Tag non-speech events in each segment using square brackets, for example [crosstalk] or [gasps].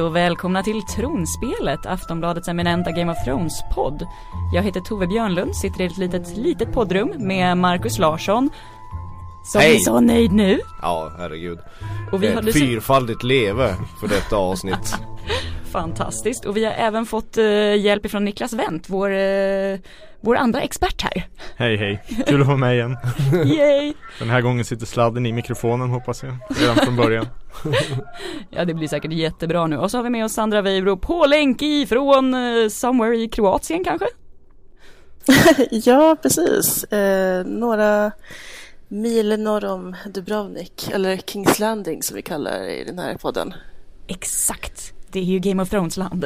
Hej och välkomna till Tronspelet, Aftonbladets eminenta Game of Thrones-podd. Jag heter Tove Björnlund, sitter i ett litet, litet poddrum med Markus Larsson. Som Hej! är så nöjd nu. Ja, herregud. Och vi har Fyrfaldigt leve för detta [laughs] avsnitt. Fantastiskt. Och vi har även fått eh, hjälp ifrån Niklas Wendt, vår, eh, vår andra expert här. Hej hej, kul att vara med igen. [laughs] Yay! Den här gången sitter sladden i mikrofonen hoppas jag, redan från början. [laughs] Ja det blir säkert jättebra nu. Och så har vi med oss Sandra Weibro på länk ifrån eh, somewhere i Kroatien kanske? [laughs] Ja, precis. Eh, några mil norr om Dubrovnik, eller Kings Landing som vi kallar det i den här podden. Exakt. Det är ju Game of Thrones-land.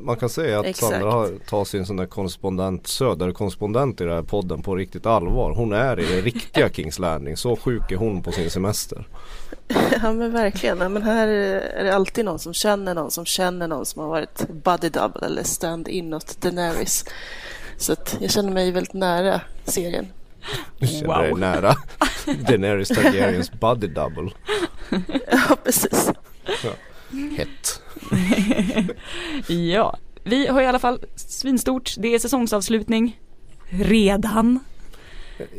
Man kan säga att Exakt. Sandra har tar sin sån där korrespondent, söderkorrespondent i den här podden på riktigt allvar. Hon är i det riktiga [laughs] Kings Landing. Så sjuk är hon på sin semester. ja, men verkligen. Ja, Men här är det alltid någon som känner någon som känner någon som har varit buddy double eller stand-in åt Daenerys. Så att jag känner mig väldigt nära serien. Du känner Wow. dig nära [laughs] Daenerys Targaryens body double. Ja, precis. Hett. [laughs] ja, vi har i alla fall svinstort. Det är säsongsavslutning. Redan.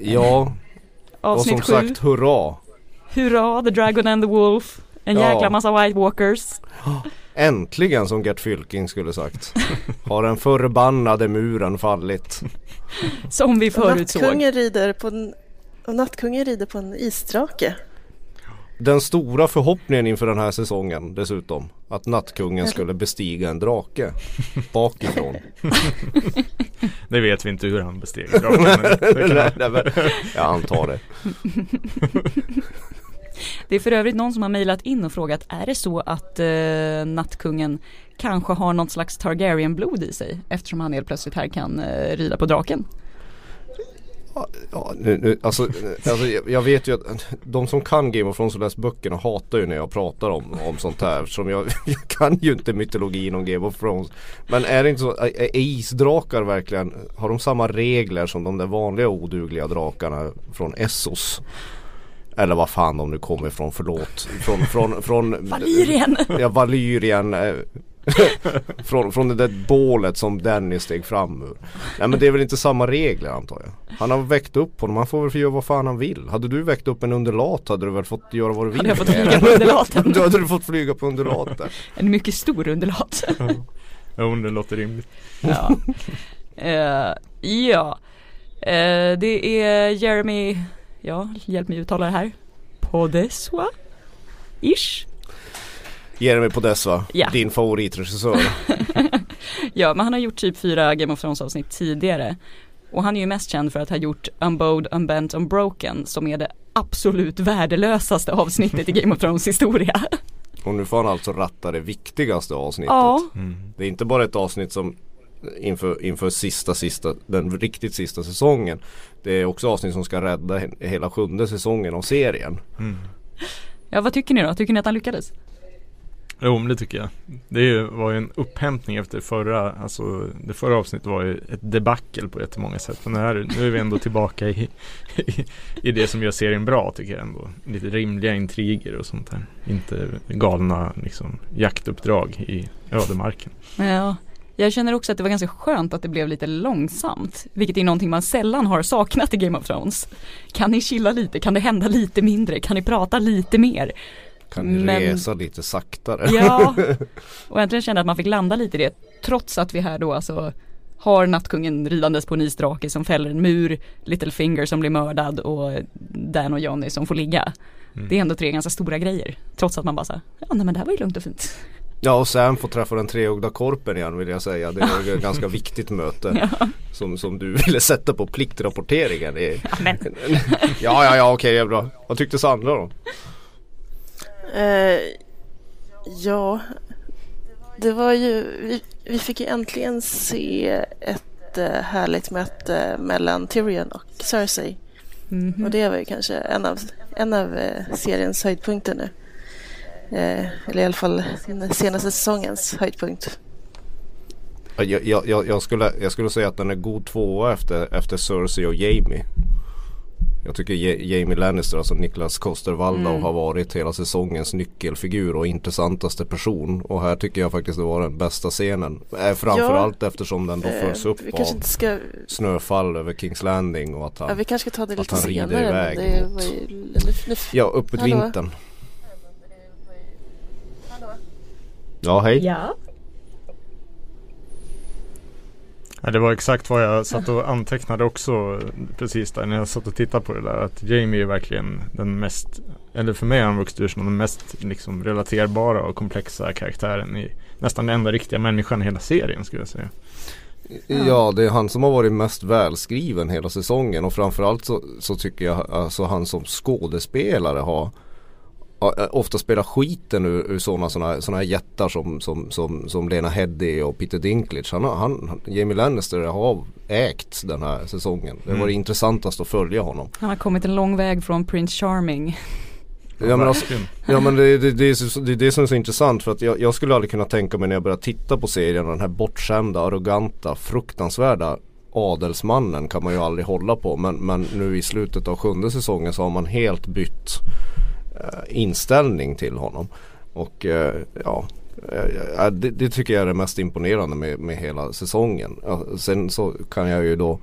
Ja, och Avsnitt som sju. sagt hurra. Hurra, The Dragon and the Wolf. En Ja. jäkla massa White Walkers. [gasps] Äntligen som Gert Fylking skulle sagt. Har den förbannade muren fallit. [laughs] Som vi Och förutsåg. nattkungen rider på en, och nattkungen rider på en isdrake. Den stora förhoppningen inför den här säsongen dessutom. Att nattkungen skulle bestiga en drake. Bakifrån. [laughs] Det vet vi inte hur han besteg [laughs] draken, men Jag antar det. [laughs] Det är för övrigt någon som har mejlat in och frågat, är det så att eh, nattkungen kanske har något slags Targaryen-blod i sig? Eftersom han helt plötsligt här kan eh, rida på draken. Ja, nu, nu, alltså, alltså, jag vet ju att de som kan Game of Thrones och läst böckerna hatar ju när jag pratar om, om sånt här. Eftersom jag, [laughs] jag kan ju inte mytologin om Game of Thrones. Men är det inte så, är, isdrakar verkligen, har de samma regler som de där vanliga odugliga drakarna från Essos? Eller vad fan de nu kommer ifrån, förlåt. Från, från, från Valyrien! Ja, Valyrien. [laughs] från, från det där bålet som Danny steg fram ur. Nej men det är väl inte samma regler antar jag. Han har väckt upp honom, han får väl få göra vad fan han vill. Hade du väckt upp en undulat hade du väl fått göra vad du vill. Hade jag fått flyga på undulaten? [laughs] Då hade du fått flyga på undulaten. [laughs] En mycket stor undulat. Jo, det låter rimligt. ja. Eh, ja. Eh, det är Jeremy, ja, hjälp mig uttala det här. Podeswa? Ish? Jeremy Podesva, Ja. din favoritregissör. [laughs] Ja, men han har gjort typ fyra Game of Thrones avsnitt tidigare. Och han är ju mest känd för att ha gjort Unbowed, Unbent, Unbroken som är det absolut värdelösaste avsnittet i [laughs] Game of Thrones historia. Och nu får han alltså ratta det viktigaste avsnittet. Ja, Mm. Det är inte bara ett avsnitt som inför, inför sista, sista, den riktigt sista säsongen. Det är också avsnitt som ska rädda he- hela sjunde säsongen av serien. Mm. ja vad tycker ni då? Tycker ni att han lyckades? Jo, men det tycker jag. Det var ju en upphämtning efter förra, alltså det förra avsnittet var ju ett debacle på jättemånga sätt. Men här, nu är vi ändå tillbaka i, i, i det som gör serien bra tycker jag ändå. Lite rimliga intriger och sånt där. Inte galna liksom jaktuppdrag i ödemarken. Ja, jag känner också att det var ganska skönt att det blev lite långsamt, vilket är någonting man sällan har saknat i Game of Thrones. Kan ni chilla lite? Kan det hända lite mindre? Kan ni prata lite mer? Kan Men- resa lite saktare? Ja, [laughs] och äntligen kände att man fick landa lite i det, trots att vi här då alltså har nattkungen ridandes på en isdrake som fäller en mur, Littlefinger som blir mördad och Dan och Johnny som får ligga. Mm. Det är ändå tre ganska stora grejer, trots att man bara så här, ja nej men det här var ju lugnt och fint. Ja och Sam får träffa den treögda korpen igen vill jag säga. Det ju ett [laughs] ganska viktigt möte. Ja, Som, som du ville sätta på pliktrapporteringen. i- men [laughs] Ja ja ja okej är bra. Vad tyckte Sandra då? Eh, ja, det var ju, vi, vi fick ju äntligen se ett eh, härligt möte mellan Tyrion och Cersei. mhm. Och det var ju kanske en av, en av eh, seriens höjdpunkter nu. Eh, eller i alla fall den senaste säsongens höjdpunkt. Jag, jag, jag, jag, skulle, jag skulle säga att den är god tvåa efter, efter Cersei och Jamie. Jag tycker Jamie Lannister, alltså Niklas Koster-Waldau Mm. har varit hela säsongens nyckelfigur och intressantaste person. Och här tycker jag faktiskt det var den bästa scenen. Eh, framförallt eftersom den då följs Eh, upp vi av ska, snöfall över Kings Landing och att ja, han, vi kanske ska ta det att lite han rider senare. iväg det mot- var ju, nu, ja uppåt Hallå? vintern. Ja hej. Ja. Ja, det var exakt vad jag satt och antecknade också precis där när jag satt och tittade på det där. Att Jamie är verkligen den mest, eller för mig är han vuxit ur som den mest liksom, relaterbara och komplexa karaktären i nästan den enda riktiga människan i hela serien skulle jag säga. Ja det är han som har varit mest välskriven hela säsongen och framförallt så, så tycker jag alltså han som skådespelare har ofta spelar skiten ur, ur sådana såna, såna här jättar som, som, som, som Lena Headey och Peter Dinklage. Han, han, Jamie Lannister har ägt den här säsongen. Det var Mm. det intressantast att följa honom. Han har kommit en lång väg från Prince Charming. Ja men, alltså, ja, men det, det, det, är så, det är det som är så intressant för att jag, jag skulle aldrig kunna tänka mig när jag började titta på serien den här bortskämda, arroganta, fruktansvärda adelsmannen kan man ju aldrig hålla på men, men nu i slutet av sjunde säsongen så har man helt bytt Eh, inställning till honom. Och eh, ja, eh, det, det tycker jag är det mest imponerande med, med hela säsongen. Sen så kan jag ju då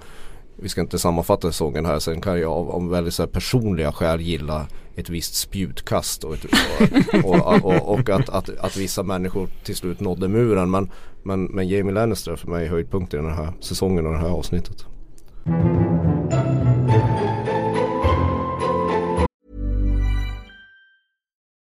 vi ska inte sammanfatta säsongen här. Sen kan jag av, av väldigt så här personliga skäl gilla ett visst spjutkast och, ett, och, och, och, och att, att, att vissa människor till slut nådde muren. Men, men, men Jamie Lannister är för mig höjdpunkten i den här säsongen och det här avsnittet.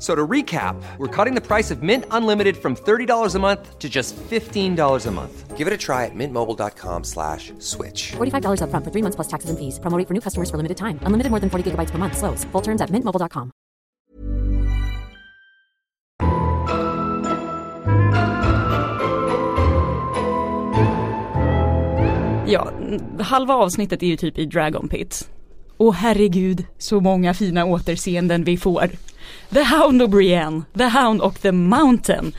F- So to recap, we're cutting the price of Mint Unlimited from $30 a month to just $15 a month. Give it a try at mintmobile.com slash switch. $45 upfront for three months plus taxes and fees. Promo rate for new customers for limited time. Unlimited more than 40 gigabytes per month. Slows. Full terms at mintmobile.com. Ja, halva avsnittet är ju typ i Dragon Pit. Och herregud, så många fina återseenden vi får. The Hound och Brienne, The Hound och The Mountain.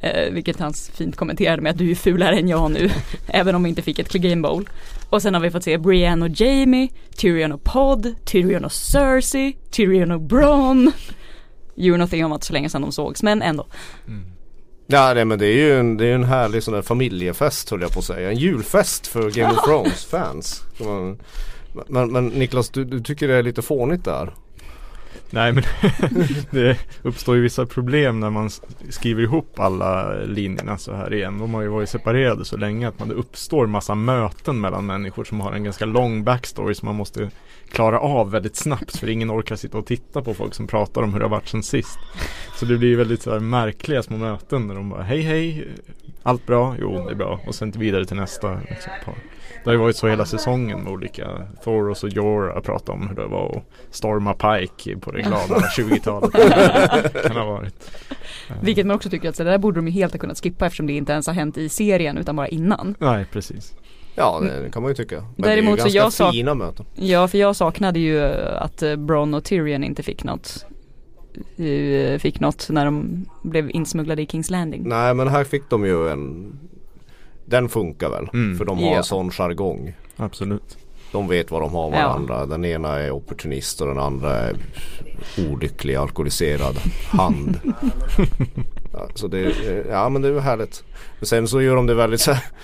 Eh, vilket han fint kommenterade med att du är fulare än jag nu, [laughs] även om vi inte fick ett Clegane Bowl. Och sen har vi fått se Brienne och Jamie, Tyrion och Pod, Tyrion och Cersei, Tyrion och Bronn. Djur någonting om att så länge sedan de sågs, men ändå. Ja nej, men det är ju en, det är en härlig sån där familjefest höll jag på att säga. En julfest för Game of [laughs] Thrones fans. Men, men, men Niklas du, du tycker det är lite fånigt där? Nej men [laughs] det uppstår ju vissa problem när man skriver ihop alla linjerna så här igen. De har ju varit separerade så länge att man, det uppstår massa möten mellan människor som har en ganska lång backstory som man måste klara av väldigt snabbt för ingen orkar sitta och titta på folk som pratar om hur det har varit sen sist. Så det blir ju väldigt så här märkliga små möten när de bara hej hej, allt bra? Jo det är bra och sen vidare till nästa liksom, par. Det har ju varit så hela säsongen med olika Thoros och Jorah prata om hur det var att storma Pike på det glada [laughs] 20-talet. [laughs] kan ha varit. Vilket man också tycker att så det där borde de ju helt ha kunnat skippa eftersom det inte ens har hänt i serien utan bara innan. Nej precis. Ja det, kan man ju tycka. Men Däremot det så är ju jag ganska fina möten. Ja, för jag saknade ju att eh, Bronn och Tyrion inte fick något eh, Fick något när de blev insmugglade i Kings Landing. Nej men här fick de ju en Den funkar väl. Mm. För de har Ja. en sån jargong. Absolut. De vet vad de har varandra. Den ena är opportunist och den andra är olycklig alkoholiserad hand. [laughs] så det, är- ja men det är ju härligt. Men sen så gör de det väldigt så här, [laughs]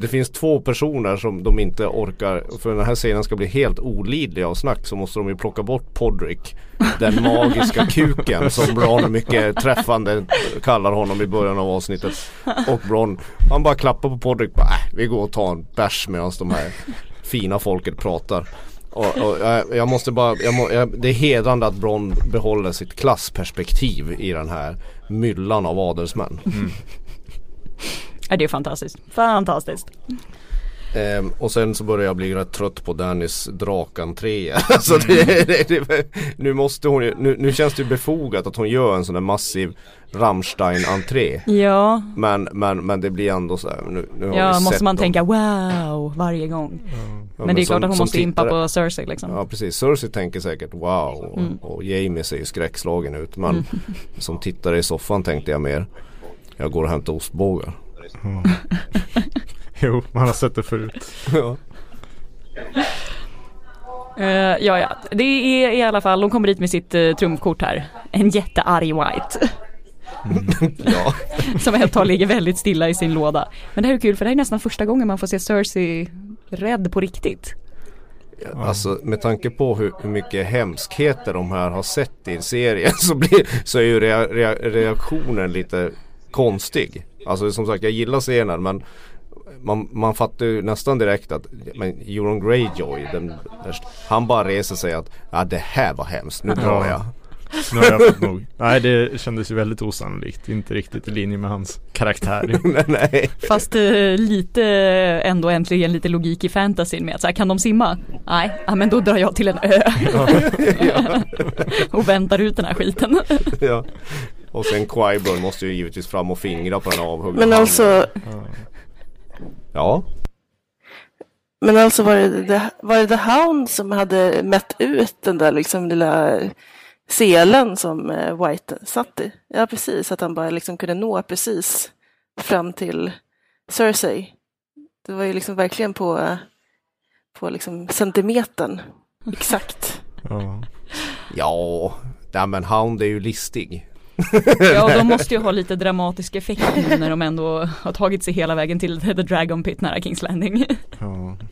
Det finns två personer som de inte orkar För den här scenen ska bli helt olidlig av snack så måste de ju plocka bort Podrick Den magiska kuken som Bron mycket träffande kallar honom i början av avsnittet Och Bron Han bara klappar på Podrick bara, äh, Vi går och tar en bärs medan de här fina folket pratar och, och jag, jag måste bara, jag må, jag, det är hedrande att Bron behåller sitt klassperspektiv i den här myllan av adelsmän. Ja, det är fantastiskt. Fantastiskt. Ehm, och sen så börjar jag bli rätt trött på Dannys drakentré. alltså [laughs] det, det, det, nu måste hon nu, nu känns det ju befogat att hon gör en sån där massiv Rammstein-entré. Ja, Men, men, men det blir ändå så här, nu, nu har vi ja sett måste man dem. tänka wow varje gång. Ja, men det är som- klart att hon som måste impa tittare- på Cersei liksom. Ja precis, Cersei tänker säkert wow och, Mm. och Jamie ser ju skräckslagen ut men [laughs] som tittare i soffan tänkte jag mer Jag går och hämtar ostbågar [laughs] Ja. [laughs] Jo, man har sett det förut. ja. Eh, ja, ja. Det är i alla fall, hon kommer dit med sitt uh, trumfkort här. En jättearg White. [laughs] ja, [laughs] som ett tag ligger väldigt stilla i sin låda. Men det här är kul för det här är nästan första gången man får se Cersei rädd på riktigt. alltså med tanke på hur, hur mycket hemskheter de här har sett i serien så, blir, så är ju rea, rea, reaktionen lite konstig Alltså som sagt jag gillar scenen men man, man fattar ju nästan direkt att men Euron Greyjoy den, Han bara reser sig att ja, det här var hemskt, nu drar jag Nu har jag fått nog. Nej, det kändes ju väldigt osannolikt. Inte riktigt i linje med hans karaktär. [laughs] nej, nej. Fast eh, lite ändå äntligen lite logik i fantasyn med att så här, kan de simma? Nej, ja, men då drar jag till en ö [laughs] [laughs] och väntar ut den här skiten. ja. Och sen Qyburn måste ju givetvis fram och fingra på den avhuggna Men handen. alltså, Ja, men alltså var det, the, var det The Hound som hade mätt ut den där liksom lilla selen som eh, White satt i? Ja, precis. Att han bara liksom kunde nå precis fram till Cersei. Det var ju liksom verkligen på, på liksom centimetern. Exakt. Ja. ja. Nej men Hound är ju listig. [laughs] Ja, och de [laughs] måste ju ha lite dramatisk effekt nu när de ändå har tagit sig hela vägen till The Dragon Pit nära Kings Landing. Ja. [laughs]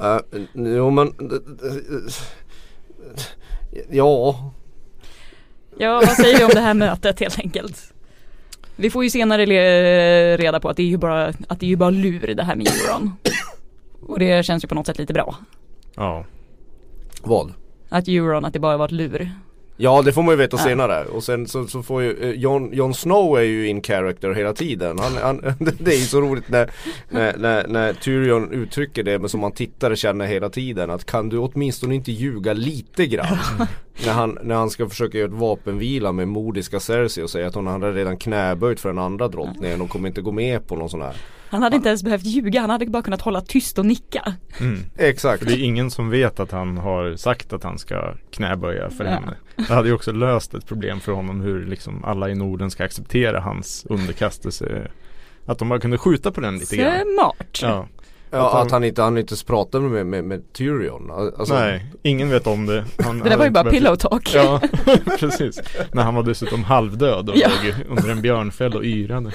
Uh, jo men Ja, Ja, vad säger vi om det här mötet helt enkelt? Vi får ju senare reda på att det är ju bara, att det är ju bara lur det här med Euron. Och det känns ju på något sätt lite bra. Ja. vad? Att Euron, att det bara var ett lur. Ja det får man ju veta Ja. senare och sen så, så får ju eh, Jon, Jon Snow är ju in character hela tiden. Han, han, [laughs] det är ju så roligt när, när, när, när Tyrion uttrycker det men som man tittare känner hela tiden att kan du åtminstone inte ljuga lite grann? [laughs] när, han, när han ska försöka göra ett vapenvila med modiska Cersei och säga att hon hade redan knäböjt för den andra drottningen och kommer inte gå med på någon sån här. Han hade inte ens behövt ljuga, han hade bara kunnat hålla tyst och nicka. Mm. Exakt. För det är ingen som vet att han har sagt att han ska knäböja för Ja. henne. Det hade ju också löst ett problem för honom hur liksom alla i Norden ska acceptera hans underkastelse. Att de bara kunde skjuta på den lite grann. Smart. Ja. Ja, att han inte, han inte pratade med, med, med Tyrion. Alltså, Nej, ingen vet om det. Han Det där var ju bara pillow talk. Ja, [laughs] precis. När han var dessutom halvdöd och Ja. låg under en björnfäll och yrade.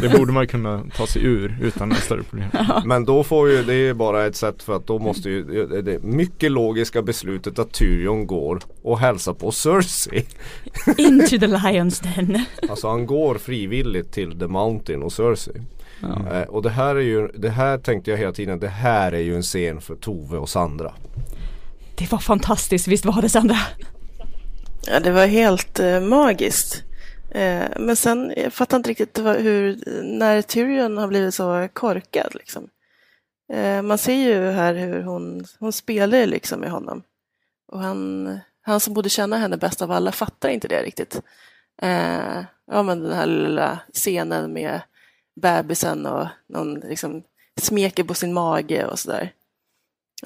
Det borde man kunna ta sig ur utan några större problem. Men då får ju, det är bara ett sätt för att då måste ju det- det mycket logiska beslutet att Tyrion går och hälsar på Cersei. Into the lions den. Alltså han går frivilligt till The Mountain och Cersei. Eh, och det här är ju, det här tänkte jag hela tiden, det här är ju en scen för Tove och Sandra. Det var fantastiskt, visst var det Sandra? Ja, det var helt eh, magiskt. Eh, men sen, jag fattar inte riktigt hur, när Tyrion har blivit så korkad liksom. Eh, man ser ju här hur hon, hon spelar ju liksom med honom. Och han, han som borde känna henne bäst av alla fattar inte det riktigt. Eh, ja, men den här lilla scenen med bebisen och någon liksom smeker på sin mage och sådär.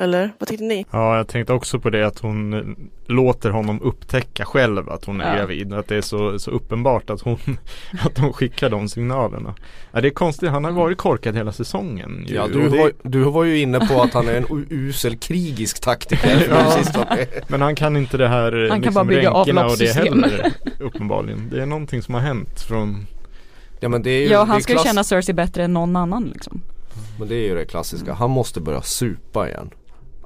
Eller vad tyckte ni? Ja, jag tänkte också på det att hon eh, låter honom upptäcka själv att hon är Ja. gravid. Att det är så, så uppenbart att hon, [laughs] att hon skickar de signalerna. Ja, det är konstigt, han har varit korkad hela säsongen. ju. Ja, du, det- var, du var ju inne på att han är en usel krigisk taktiker. [laughs] Ja. Men han kan inte det här Han kan liksom bara bygga och det avloppssystem. heller uppenbarligen. Det är någonting som har hänt från ja men det är ju, Ja, han ska ju känna Cersei bättre än någon annan liksom. Men det är ju det klassiska, han måste börja supa igen.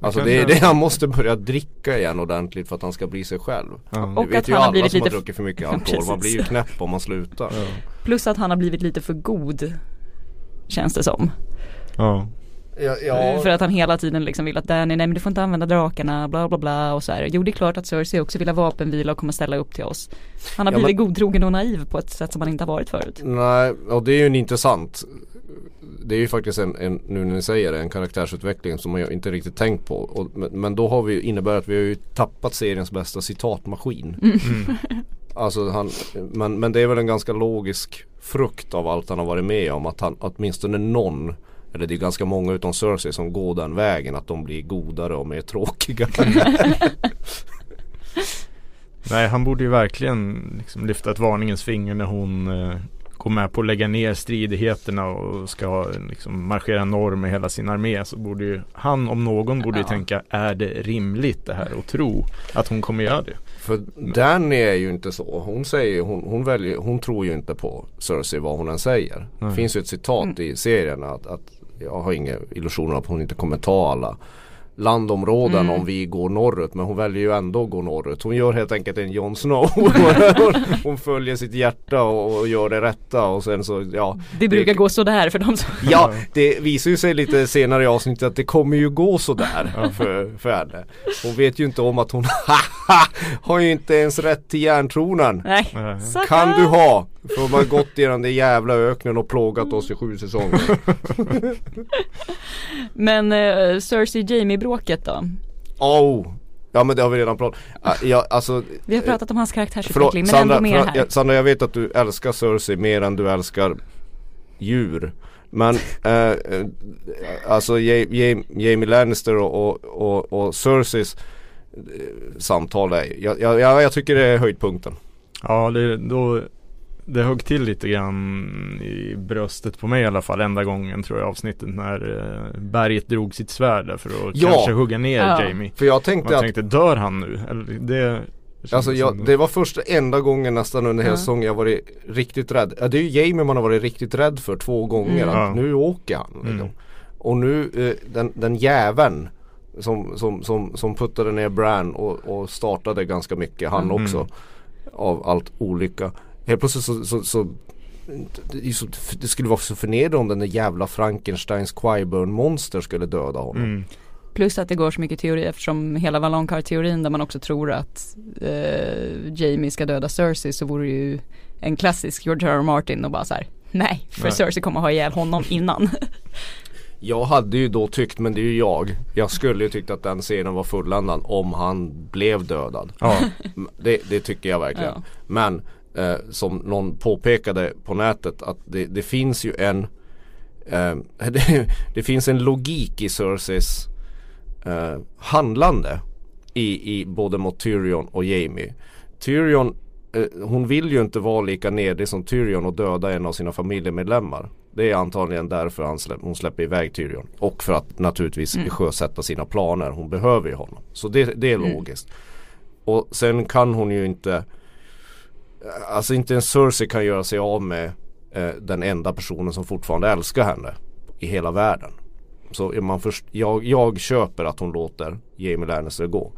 Alltså det är det, han måste börja dricka igen ordentligt för att han ska bli sig själv. ja. Och vet att ju han har blivit som lite har druckit för mycket [laughs] alkohol, man blir ju knäpp om man slutar. Ja. Plus att han har blivit lite för god. Känns det som. ja. Ja, ja. För att han hela tiden liksom vill att Danny, nej men du får inte använda drakarna, bla bla bla och så här. Jo det är klart att Cersei också vill ha vapenvila och kommer ställa upp till oss. Han har Ja, blivit men- godtrogen och naiv på ett sätt som han inte har varit förut. Nej, och det är ju en intressant Det är ju faktiskt en, en nu när ni säger det, en karaktärsutveckling som jag inte riktigt tänkt på. Och, men, men då har vi innebär att vi har ju tappat seriens bästa citatmaskin. [laughs] Alltså han, men, men det är väl en ganska logisk frukt av allt han har varit med om. Att han åtminstone någon eller det är ganska många utom Cersei som går den vägen att de blir godare och mer tråkiga. [laughs] Nej, han borde ju verkligen liksom lyfta ett varningens finger när hon eh, går med på att lägga ner stridigheterna och ska liksom marschera norr med hela sin armé. Så borde ju han om någon borde ju Ja. tänka, är det rimligt det här och tro att hon kommer göra det? För Danny är ju inte så. Hon säger, hon, hon väljer, hon tror ju inte på Cersei vad hon än säger. Det Nej. finns ju ett citat i serien att, att jag har inga illusioner om att hon inte kommer ta alla landområden om vi går norrut men hon väljer ju ändå att gå norrut. Hon gör helt enkelt en Jon Snow. [laughs] hon, följer sitt hjärta och, och gör det rätta och sen så ja. Det brukar gå sådär för de som Ja, det visar ju sig lite senare i avsnittet att det kommer ju gå sådär för, för henne. Hon vet ju inte om att hon [laughs] [laughs] har ju inte ens rätt till järntronen. Nej. Sucker! Kan du ha! För de har gått i den där jävla öknen och plågat oss i sju säsonger. [laughs] Men uh, Cersei Jamie bråket då? Oh! Ja men det har vi redan pratat Ah, ja, alltså, Vi har pratat om hans karaktärsutveckling men Sandra, ändå mer här. ja, Sandra jag vet att du älskar Cersei mer än du älskar djur. Men [laughs] eh, eh, alltså Ja- Ja- Jamie Lannister och, och, och, och Cerseis eh, samtal är, jag, jag, jag, tycker det är höjdpunkten. Ja, det, då, det högg till lite grann i bröstet på mig i alla fall enda gången tror jag avsnittet när eh, berget drog sitt svärd där för att Ja. kanske hugga ner Ja. Jamie. För jag tänkte Man att tänkte, dör han nu? Eller det Alltså jag, det var första enda gången nästan under hela säsongen jag varit riktigt rädd. Ja, det är ju Jamie man har varit riktigt rädd för två gånger. Mm. Att nu åker han. Liksom. Mm. Och nu eh, den, den jäveln som, som, som, som puttade ner Bran och, och startade ganska mycket han Mm. också. Av allt olycka. Helt plötsligt så, så, så det, skulle vara så förnedrande om den där jävla Frankensteins Quiburn monster skulle döda honom. mm. Plus att det går så mycket teori eftersom hela Valonqar-teorin där man också tror att eh, Jamie ska döda Cersei så vore det ju en klassisk George R. R. Martin och bara så här. Nej, för Nej. Cersei kommer ha ihjäl honom innan. [laughs] Jag hade ju då tyckt, men det är ju jag. Jag skulle ju tyckt att den scenen var fulländad om han blev dödad. Ja, Det, det tycker jag verkligen. Ja. Men eh, som någon påpekade på nätet att det, det finns ju en eh, [laughs] det, det finns en logik i Cerseis eh, handlande i, i både mot Tyrion och Jamie. Tyrion eh, hon vill ju inte vara lika nedig som Tyrion och döda en av sina familjemedlemmar. Det är antagligen därför han släpp, hon släpper iväg Tyrion. Och för att naturligtvis sjösätta sina planer. Hon behöver ju honom. Så det, det är logiskt. Och sen kan hon ju inte Alltså inte en Cersei kan göra sig av med eh, den enda personen som fortfarande älskar henne i hela världen. Så man först, jag, jag köper att hon låter Jamie Lannister gå.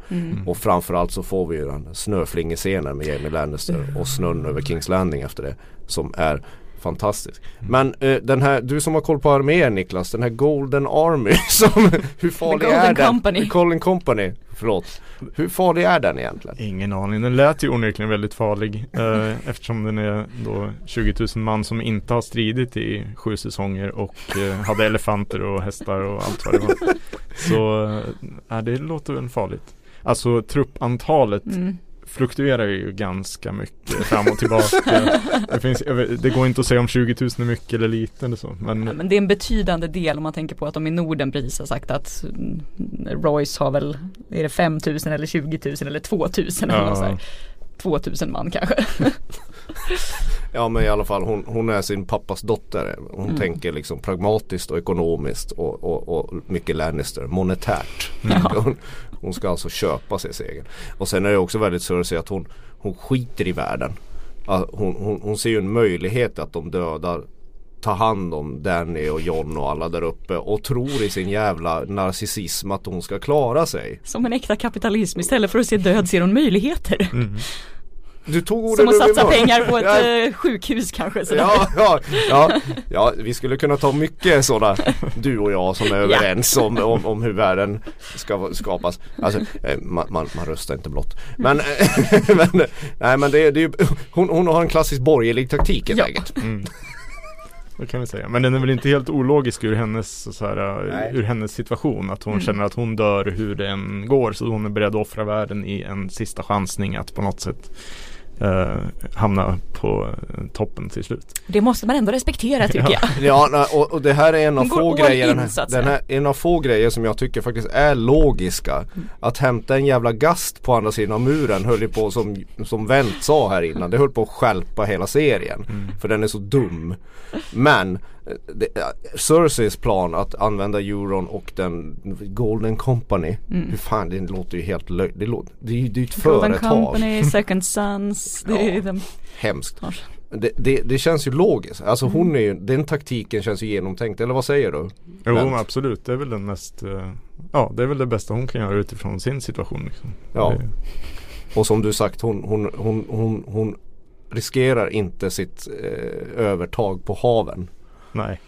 Och framförallt så får vi ju den snöflingescenen med Jamie Lannister och snön över Kings Landing efter det. Som är fantastisk. Men eh, den här, du som har koll på armén Niklas, den här Golden Army [laughs] som, hur farlig är den? Company. Golden Company, förlåt. Hur farlig är den egentligen? ingen aning. Den lät ju onekligen väldigt farlig eh, eftersom den är då 20 000 man som inte har stridit i sju säsonger och eh, hade elefanter och hästar och allt vad det var. Så eh, det låter väl farligt. Alltså truppantalet Mm. Fluktuerar ju ganska mycket fram och tillbaka. [laughs] Det, finns, det går inte att säga om 20 000 är mycket eller lite eller så. Men, Ja, men det är en betydande del om man tänker på att de i Norden precis har sagt att mm, Royce har väl, är det 5000 eller 20 000 eller 2000 eller något så här. 2000 man kanske. [laughs] Ja men i alla fall hon, hon är sin pappas dotter. Hon tänker liksom pragmatiskt och ekonomiskt och, och, och mycket Lannister, monetärt. [laughs] Hon, hon ska alltså köpa sig segern. Och sen är det också väldigt Cersei att hon, hon skiter i världen. Hon, hon, hon ser ju en möjlighet att de dödar tar hand om Danny och John och alla där uppe och tror i sin jävla narcissism att hon ska klara sig. Som en äkta kapitalism istället för att se död ser hon möjligheter. Du tog orden Som att satsa mun. pengar på ett Ja. eh, sjukhus kanske. sådär. Ja, ja, ja, ja, vi skulle kunna ta mycket sådana, du och jag som är överens om, om, om hur världen ska skapas. Alltså, eh, man, man, man röstar inte blått. Men, [laughs] men, nej men det, är- det är hon, hon har en klassisk borgerlig taktik helt Ja. enkelt. Mm. Det kan vi säga. Men den är väl inte helt ologisk ur hennes, så här, Nej. ur hennes situation. Att hon Mm. känner att hon dör hur det än går. Så hon är beredd att offra världen i en sista chansning att på något sätt eh, hamna på eh, toppen till slut. Det måste man ändå respektera tycker [laughs] jag. Ja, och, och det här är en av få grejer, in, den här, den här, en av få grejer som jag tycker faktiskt är logiska. Att hämta en jävla gast på andra sidan av muren höll ju på som, som Wendt sa här innan, det höll på att stjälpa hela serien. För den är så dum. Men det, eh, Cerseis plan att använda euron och den Golden Company, hur fan det låter ju helt löjligt. Det, låter- det är det är ju ett Golden företag. Company, [laughs] Second Sons, det är Ja. de Hemskt. Det, det, det känns ju logiskt. Alltså hon är ju, den taktiken känns ju genomtänkt. Eller vad säger du? Jo men absolut, det är väl den mest eh, Ja det är väl det bästa hon kan göra utifrån sin situation liksom. Ja. Det- Och som du sagt hon, hon, hon, hon, hon riskerar inte sitt eh, övertag på haven. Nej,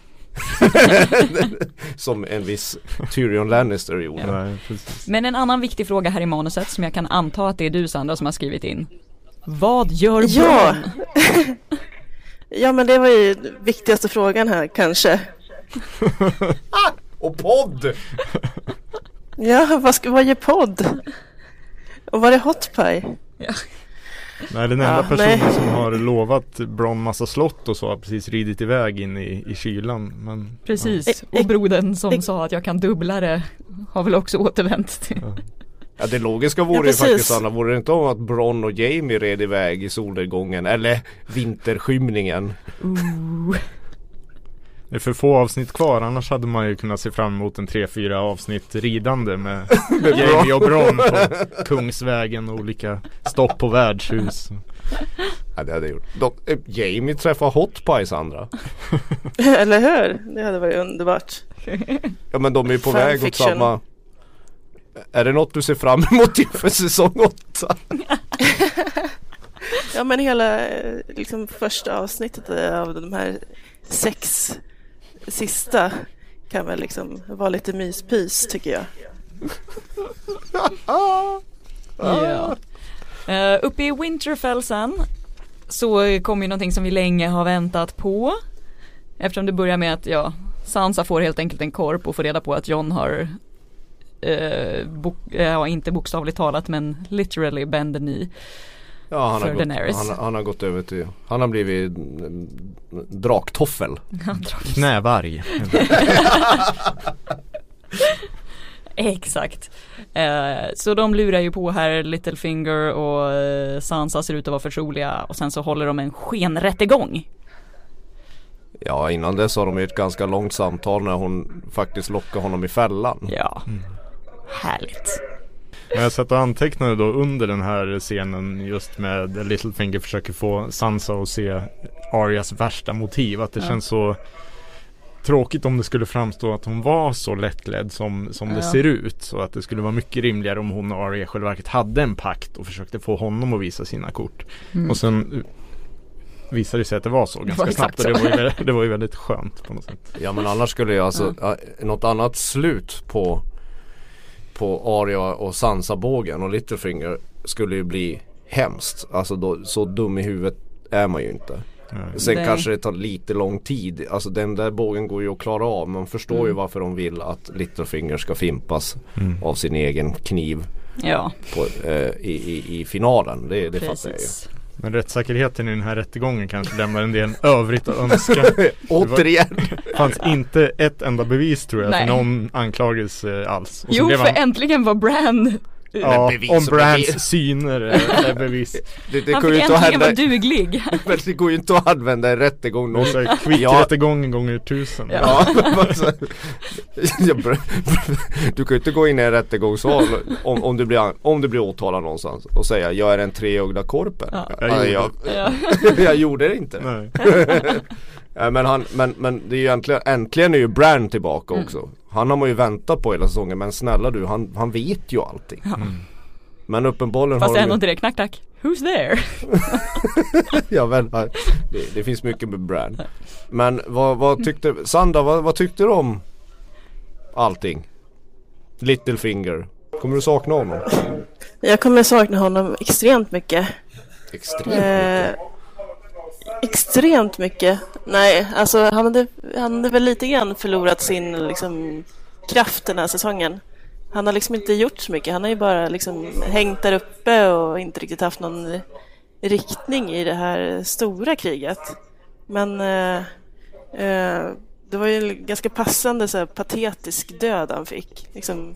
[laughs] som en viss Tyrion Lannister gjorde. nej precis. Men en annan viktig fråga här i manuset som jag kan anta att det är du Sandra som har skrivit in. Vad gör Ja. [laughs] Ja, men det var ju viktigaste frågan här kanske. Och podd! Ja, vad, ska, vad gör podd? Och var är Hot Pie? Nej den enda Ja, personen nej. som har lovat Bron massa slott och så har precis ridit iväg in i, i kylan men Precis, Ja. och brodern som Ex- sa att jag kan dubbla det har väl också återvänt till. Ja det logiska vore Ja, ju faktiskt Anna, vore det inte om att Bron och Jamie red iväg i solnedgången eller vinterskymningen. Ooh. Det är för få avsnitt kvar annars hade man ju kunnat se fram emot en 3-4 avsnitt ridande med [laughs] Jamie och Bron på Kungsvägen och olika stopp på värdshus. Ja det hade jag gjort. De, eh, Jamie träffar Hot Pies andra. [laughs] Eller hur? Det hade varit underbart. Ja men de är ju på väg åt samma Är det något du ser fram emot inför säsong 8? [laughs] Ja, men hela eh, liksom, första avsnittet av de här sex sista kan väl liksom vara lite myspys tycker jag. [laughs] yeah. Uh, uppe i Winterfell sen så kommer ju någonting som vi länge har väntat på. Eftersom det börjar med att ja, Sansa får helt enkelt en korp och får reda på att John har eh, bok- eh, ja, inte bokstavligt talat men literally bend the knee. Ja han har, gått, han, han har gått över till Han har blivit mm, draktoffel [laughs] Knävarg. [laughs] Exakt. Eh, så de lurar ju på här Littlefinger och eh, Sansa ser ut att vara förtroliga och sen så håller de en skenrättegång. Ja innan dess har de ju ett ganska långt samtal när hon faktiskt lockar honom i fällan Ja, härligt. Men jag satt och antecknade då under den här scenen just med Littlefinger försöker få Sansa att se Arias värsta motiv. Att det Ja. känns så tråkigt om det skulle framstå att hon var så lättledd som, som det Ja. ser ut. Så att det skulle vara mycket rimligare om hon och Arya själva verket hade en pakt och försökte få honom att visa sina kort. Mm. Och sen visade det sig att det var så ganska var snabbt. Och det var, ju, väldigt- det var ju väldigt skönt på något sätt. Ja men annars skulle jag alltså ja. Något annat slut på På Arya och Sansa-bågen och Littlefinger Skulle ju bli hemskt Alltså då, så dum i huvudet är man ju inte Eh, Sen Nej. kanske det tar lite lång tid Alltså den där bågen går ju att klara av Man förstår ju Mm. varför de vill att Littlefinger ska fimpas Mm. Av sin egen kniv Ja, på, eh, i, i, i finalen Det, det fattar jag ju precis. Men rättssäkerheten i den här rättegången kanske lämnar en del övrigt att önska. [laughs] Återigen! Det fanns inte ett enda bevis tror jag Nej. för någon anklagelse alls. Och Jo, för han- äntligen var Bran Ja, bevis om bevis. syner [laughs] är, är bevis. Det, det Han går ju fick inte att äntligen vara duglig. [laughs] Men det går ju inte att använda en rättegång någon så här Quick-rättegång gånger tusen. Ja. [laughs] Alltså, du kan ju inte gå in i en rättegångssal om, om, du blir, om du blir åtalad någonstans och säga jag är den treögda korpen. Ja. Ja, Jag jag, Ja. jag gjorde det inte. Ja, men, han, men, men det är ju äntligen, äntligen är ju Bran tillbaka Mm. också. Han har man ju väntat på hela säsongen men snälla du, han, han vet ju allting. Ja. Mm. Men uppenbarligen Fast har ändå de inte det, knack knack, who's there? [laughs] Ja men det, det finns mycket med Bran Men vad, vad tyckte, Sandra vad, vad tyckte du om allting? Littlefinger Kommer du sakna honom? Jag kommer sakna honom extremt mycket. Extremt mycket Eh, extremt mycket. Nej, alltså han hade, han hade väl lite grann förlorat sin liksom, kraft den här säsongen. Han har liksom inte gjort så mycket. Han har ju bara liksom hängt där uppe och inte riktigt haft någon riktning i det här stora kriget. Men eh, eh, det var ju en ganska passande så här, patetisk död han fick. Liksom,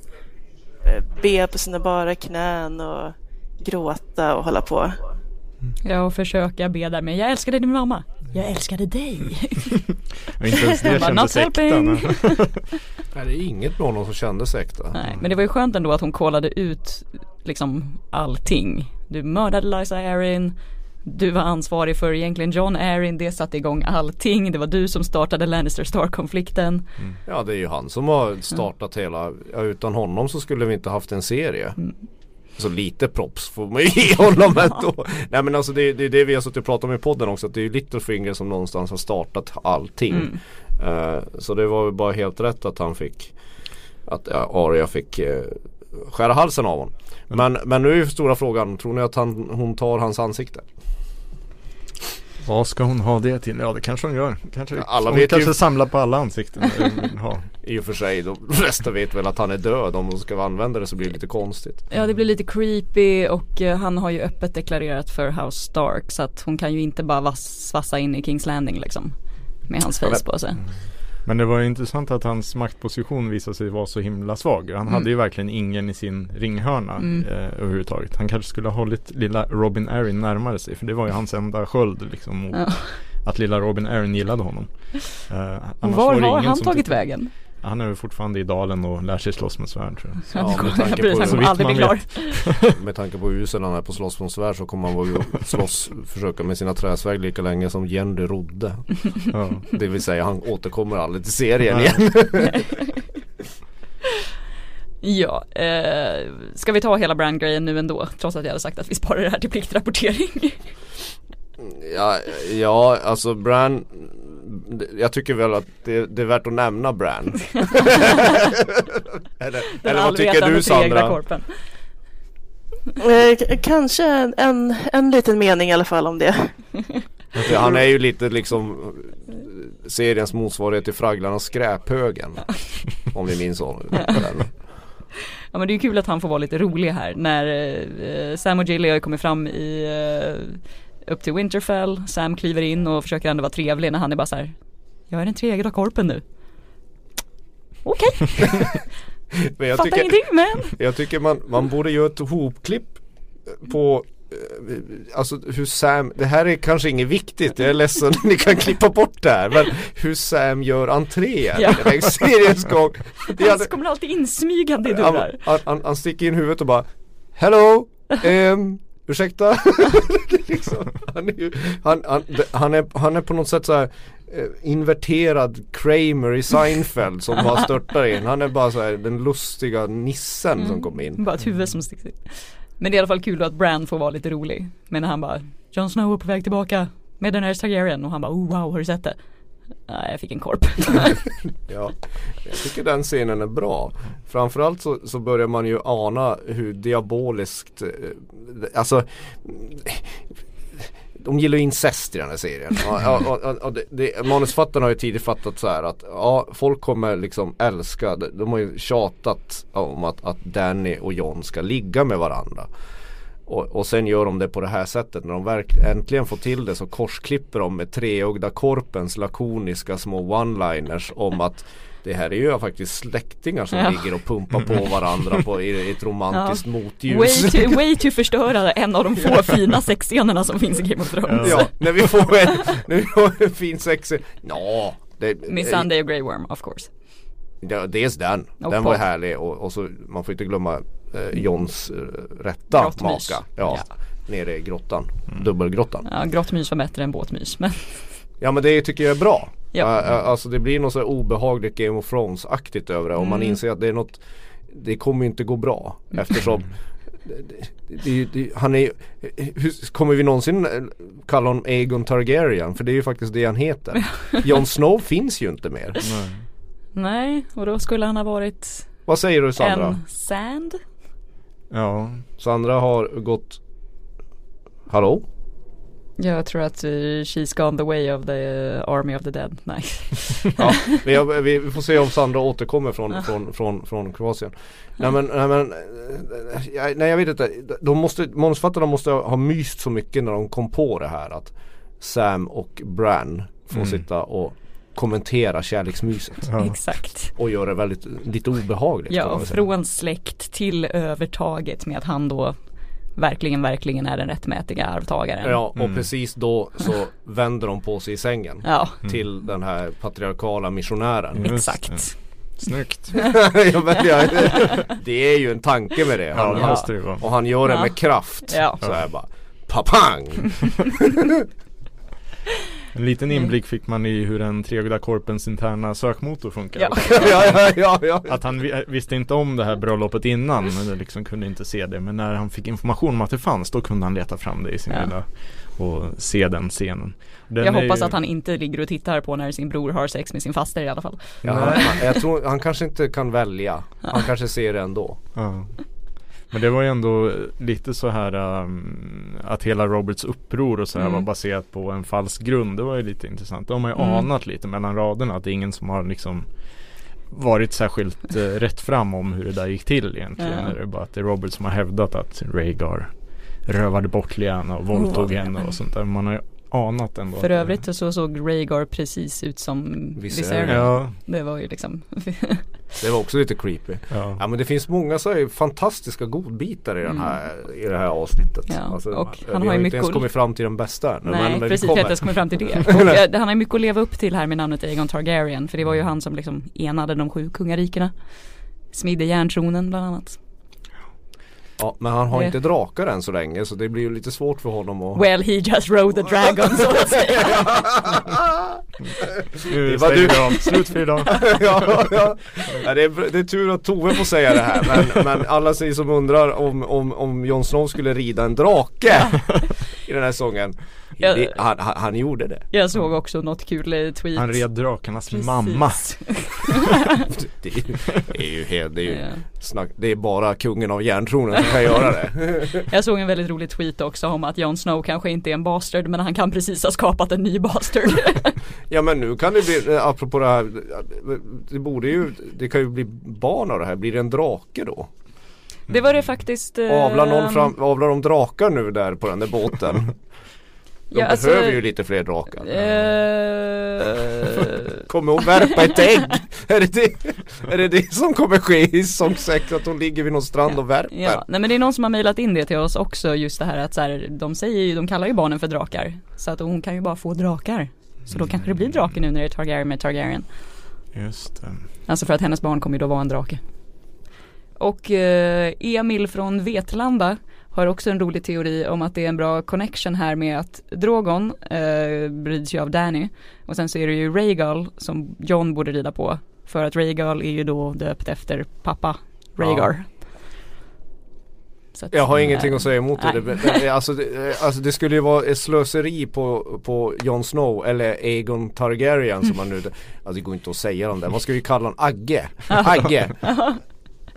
eh, be på sina bara knän och gråta och hålla på. Ja och försöka be där med, jag älskade din mamma. Jag älskade dig. [laughs] Och inte ens det kändes äkta. [laughs] nej. Det är inget med honom som kändes äkta Nej, men det var ju skönt ändå att hon kollade ut liksom allting. Du mördade Liza Arryn, du var ansvarig för egentligen John Arryn, det satte igång allting. Det var du som startade Lannister Stark-konflikten. Ja det är ju han som har startat hela, ja, utan honom så skulle vi inte haft en serie Så lite props får man ju [laughs] ge honom ändå. Nej men alltså det, det är det vi har suttit och pratat om i podden också att det är Littlefinger som någonstans har startat allting. Eh, Så det var väl bara helt rätt att han fick Att ja, Arya fick uh, skära halsen av honom. Men, men nu är ju stora frågan, tror ni att han, hon tar hans ansikte? Vad ska hon ha det till? Ja det kanske hon gör. Kanske, Ja, alla hon vet kanske ju- samlar på alla ansikten. hon vill ha. I och för sig, de flesta vet väl att han är död Om de ska använda det så blir det lite konstigt Ja det blir lite creepy och eh, han har ju öppet deklarerat för House Stark så att hon kan ju inte bara vass, svassa in i Kings Landing liksom. Med hans face på sig. Men det var intressant att hans maktposition visade sig vara så himla svag. Han Mm. hade ju verkligen ingen i sin ringhörna Mm. eh, överhuvudtaget. Han kanske skulle ha hållit lilla Robin Arryn närmare sig. För det var ju hans enda sköld liksom. mot Ja. Att lilla Robin Arryn gillade honom. Eh, var har han tagit vägen? Han är fortfarande i dalen och lär sig slåss med svärd tror jag. Ja, det [laughs] med tanke på- så vitt man. Med tanke på hur usel han är på slåss från svärd så kommer han vara slåss, försöka med sina träsvärd lika länge som Jenny rodde. [laughs] Ja. Det vill säga han återkommer aldrig till serien Nej. igen. [laughs] Ja, eh, ska vi ta hela brandgrejen nu ändå? Trots att jag hade sagt att vi sparar det här till pliktrapportering. ja, ja, alltså Bran Jag tycker väl att det, det är värt att nämna Bran. [laughs] eller, eller vad tycker du Sandra? Eh, kanske en, en, en liten mening i alla fall om det. Han är ju lite liksom eh, seriens motsvarighet till Fragglarnas skräphögen. Om ni minns honom. Ja men det är ju kul att han får vara lite rolig här när eh, Sam och Gilly har kommit fram i eh, upp till Winterfell, Sam kliver in och försöker ändå vara trevlig när han är bara så här. Jag är den treegda korpen nu. Okej, [laughs] Men jag fattar tycker, ingenting men. [laughs] jag tycker man, man borde göra ett hopklipp på eh, Alltså hur Sam, det här är kanske inget viktigt, jag är ledsen, ni kan klippa bort det här Men hur Sam gör entré Ja. längs seriens gång [laughs] Det Han hade- kommer alltid insmygande i dörrar. han, han, han sticker in huvudet och bara Hello, um, ursäkta? Liksom, han, är ju, han, han, han, är, han är på något sätt så här eh, inverterad Kramer i Seinfeld som bara störtar in. Han är bara så här den lustiga nissen som kom in. Bara ett huvud som sticks ut. Men det är i alla fall kul att Bran får vara lite rolig. Men han bara, Jon Snow är på väg tillbaka med den här Targaryen och han bara, oh wow har du sett det? Nej jag fick en korp. [laughs] Ja, jag tycker den scenen är bra. Framförallt så, så börjar man ju ana hur diaboliskt, eh, alltså de gillar ju incest i den här serien. Och, och, och det, det, manusfattarna har ju tidigt fattat så här att ja, folk kommer liksom älska, de, de har ju tjatat om att, att Danny och John ska ligga med varandra. Och, och sen gör de det på det här sättet. När de verk, äntligen får till det så korsklipper de med treögda korpens lakoniska små one-liners om att det här är ju faktiskt släktingar som Ja. ligger och pumpar på varandra på, i ett romantiskt Way motljus. to, [laughs] way to förstöra en av de få fina sexscenerna som finns i Game of Thrones. Ja, när vi får en, när vi får en fin sex Ja, det, Miss Sunday och Grey Worm of course. Ja, dels den, den var härlig och, och så man får inte glömma Johns eh, rätta Grottmys. maka. Ja, nere i grottan, dubbelgrottan. Ja, grottmys var bättre än båtmys men Ja men det tycker jag är bra. Ja. Ja. Alltså det blir något så här obehagligt Game of Thrones-aktigt över det och man Mm. inser att det är något Det kommer ju inte gå bra eftersom det, det, det, han är hur, Kommer vi någonsin eh, kalla honom Aegon Targaryen? För det är ju faktiskt det han heter. [laughs] Jon Snow finns ju inte mer. Nej. Nej, och då skulle han ha varit Vad säger du Sandra? en sand? Ja, Sandra har gått Hallå? Jag tror att she's gone the way of the army of the dead. Nej. [laughs] Ja, vi, vi, får se om Sandra återkommer från, från, från, från Kroatien. Nej men, nej, men jag, nej, jag vet inte. De måste, manusförfattarna måste ha myst så mycket när de kom på det här att Sam och Bran får Mm. sitta och kommentera kärleksmyset. ja. Exakt. Och göra det väldigt lite obehagligt. Ja, från släkt till övertaget med att han då verkligen, verkligen är den rättmätiga arvtagaren. Ja och Mm. precis då så vänder de på sig i sängen. Ja, Till den här patriarkala missionären. Just exakt. det. Snyggt. [laughs] ja, men, ja, det är ju en tanke med det. Ja, Han, måste det och han gör det Ja. med kraft. Ja. Så här bara Papang! [laughs] [laughs] En liten inblick fick man i hur den treögda korpens interna sökmotor funkar. Ja. [laughs] ja, ja, ja, ja. Att han vi- visste inte om det här bröllopet innan, men liksom kunde inte se det. Men när han fick information om att det fanns, då kunde han leta fram det i sin Ja. lilla och se den scenen. Den jag hoppas ju- att han inte ligger och tittar på när sin bror har sex med sin faster i alla fall. ja han, han- jag tror, han kanske inte kan välja. Han kanske ser det ändå. Ja. Men det var ju ändå lite så här um, att hela Roberts uppror och så här Mm. var baserat på en falsk grund. Det var ju lite intressant. Det har man ju Mm. anat lite mellan raderna att det är ingen som har liksom varit särskilt uh, rätt fram om hur det där gick till egentligen. Ja. Det är bara att det är Robert som har hävdat att Rhaegar rövade bort Lyanna och våldtog Oh, henne och sånt där. Man har ju anat ändå. För övrigt så såg Rhaegar precis ut som Viserion. Ja, Det var ju liksom [laughs] Det var också lite creepy. ja. Ja men det finns många så här fantastiska godbitar i, den Mm. här, i det här avsnittet. Alltså, Ja, och vi han har har ju inte mycket ens kommit fram till den bästa Nej men, men vi precis, kommer. jag ska komma fram till det. [laughs] Och, eh, han har ju mycket att leva upp till här med namnet Aegon Targaryen. För det var ju han som liksom enade de sju kungarikena. Smidde järntronen bland annat. Ja, men han har Det- inte drakar än så länge så det blir ju lite svårt för honom att Well he just rode the dragon så att säga. Nu stänger vi av. Slut för idag. [laughs] ja, ja. Ja, det, är, det är tur att Tove får säga det här men, men alla säger som undrar om, om, om Jon Snow skulle rida en drake i den här sången Ja. det, han, han, han gjorde det. Jag såg också något kul eh, tweet. Han red drakarnas Precis. mamma. [laughs] Det är, ju- det är ju helt, det är ju Ja. snack, det är bara kungen av järntronen som kan göra det. [laughs] Jag såg en väldigt rolig tweet också om att Jon Snow kanske inte är en bastard men han kan precis ha skapat en ny bastard. [laughs] Ja men nu kan det bli, eh, apropå det här, det borde ju, det kan ju bli barn av det här, blir det en drake då? Det var det faktiskt. eh, Avlar någon fram, avlar de drakar nu där på den där båten? [laughs] De Ja, alltså- behöver ju lite fler drakar. eh, Kommer hon värpa ett ägg? är, det det, är det det som kommer ske i säsong 6? Att hon ligger vid någon strand och värper? Ja, nej men det är någon som har mejlat in det till oss också just det här att så här, de säger ju, de kallar ju barnen för drakar. Så att hon kan ju bara få drakar. Så då kanske det blir drake nu när det är Targaryen med Targaryen. Just det. Alltså för att hennes barn kommer ju då vara en drake. Och eh, Emil från Vetlanda har också en rolig teori om att det är en bra connection här med att Drogon eh, rids ju av Danny och sen så är det ju Rhaegal som John borde rida på för att Rhaegal är ju då döpt efter pappa Rhaegar. Att, Jag har eh, ingenting att säga emot det. nej. det, det alltså, det. Alltså det skulle ju vara ett slöseri på, på Jon Snow eller Aegon Targaryen som [laughs] man nu Alltså det går inte att säga dem där. Man ska ju kalla honom Agge. Agge. [laughs]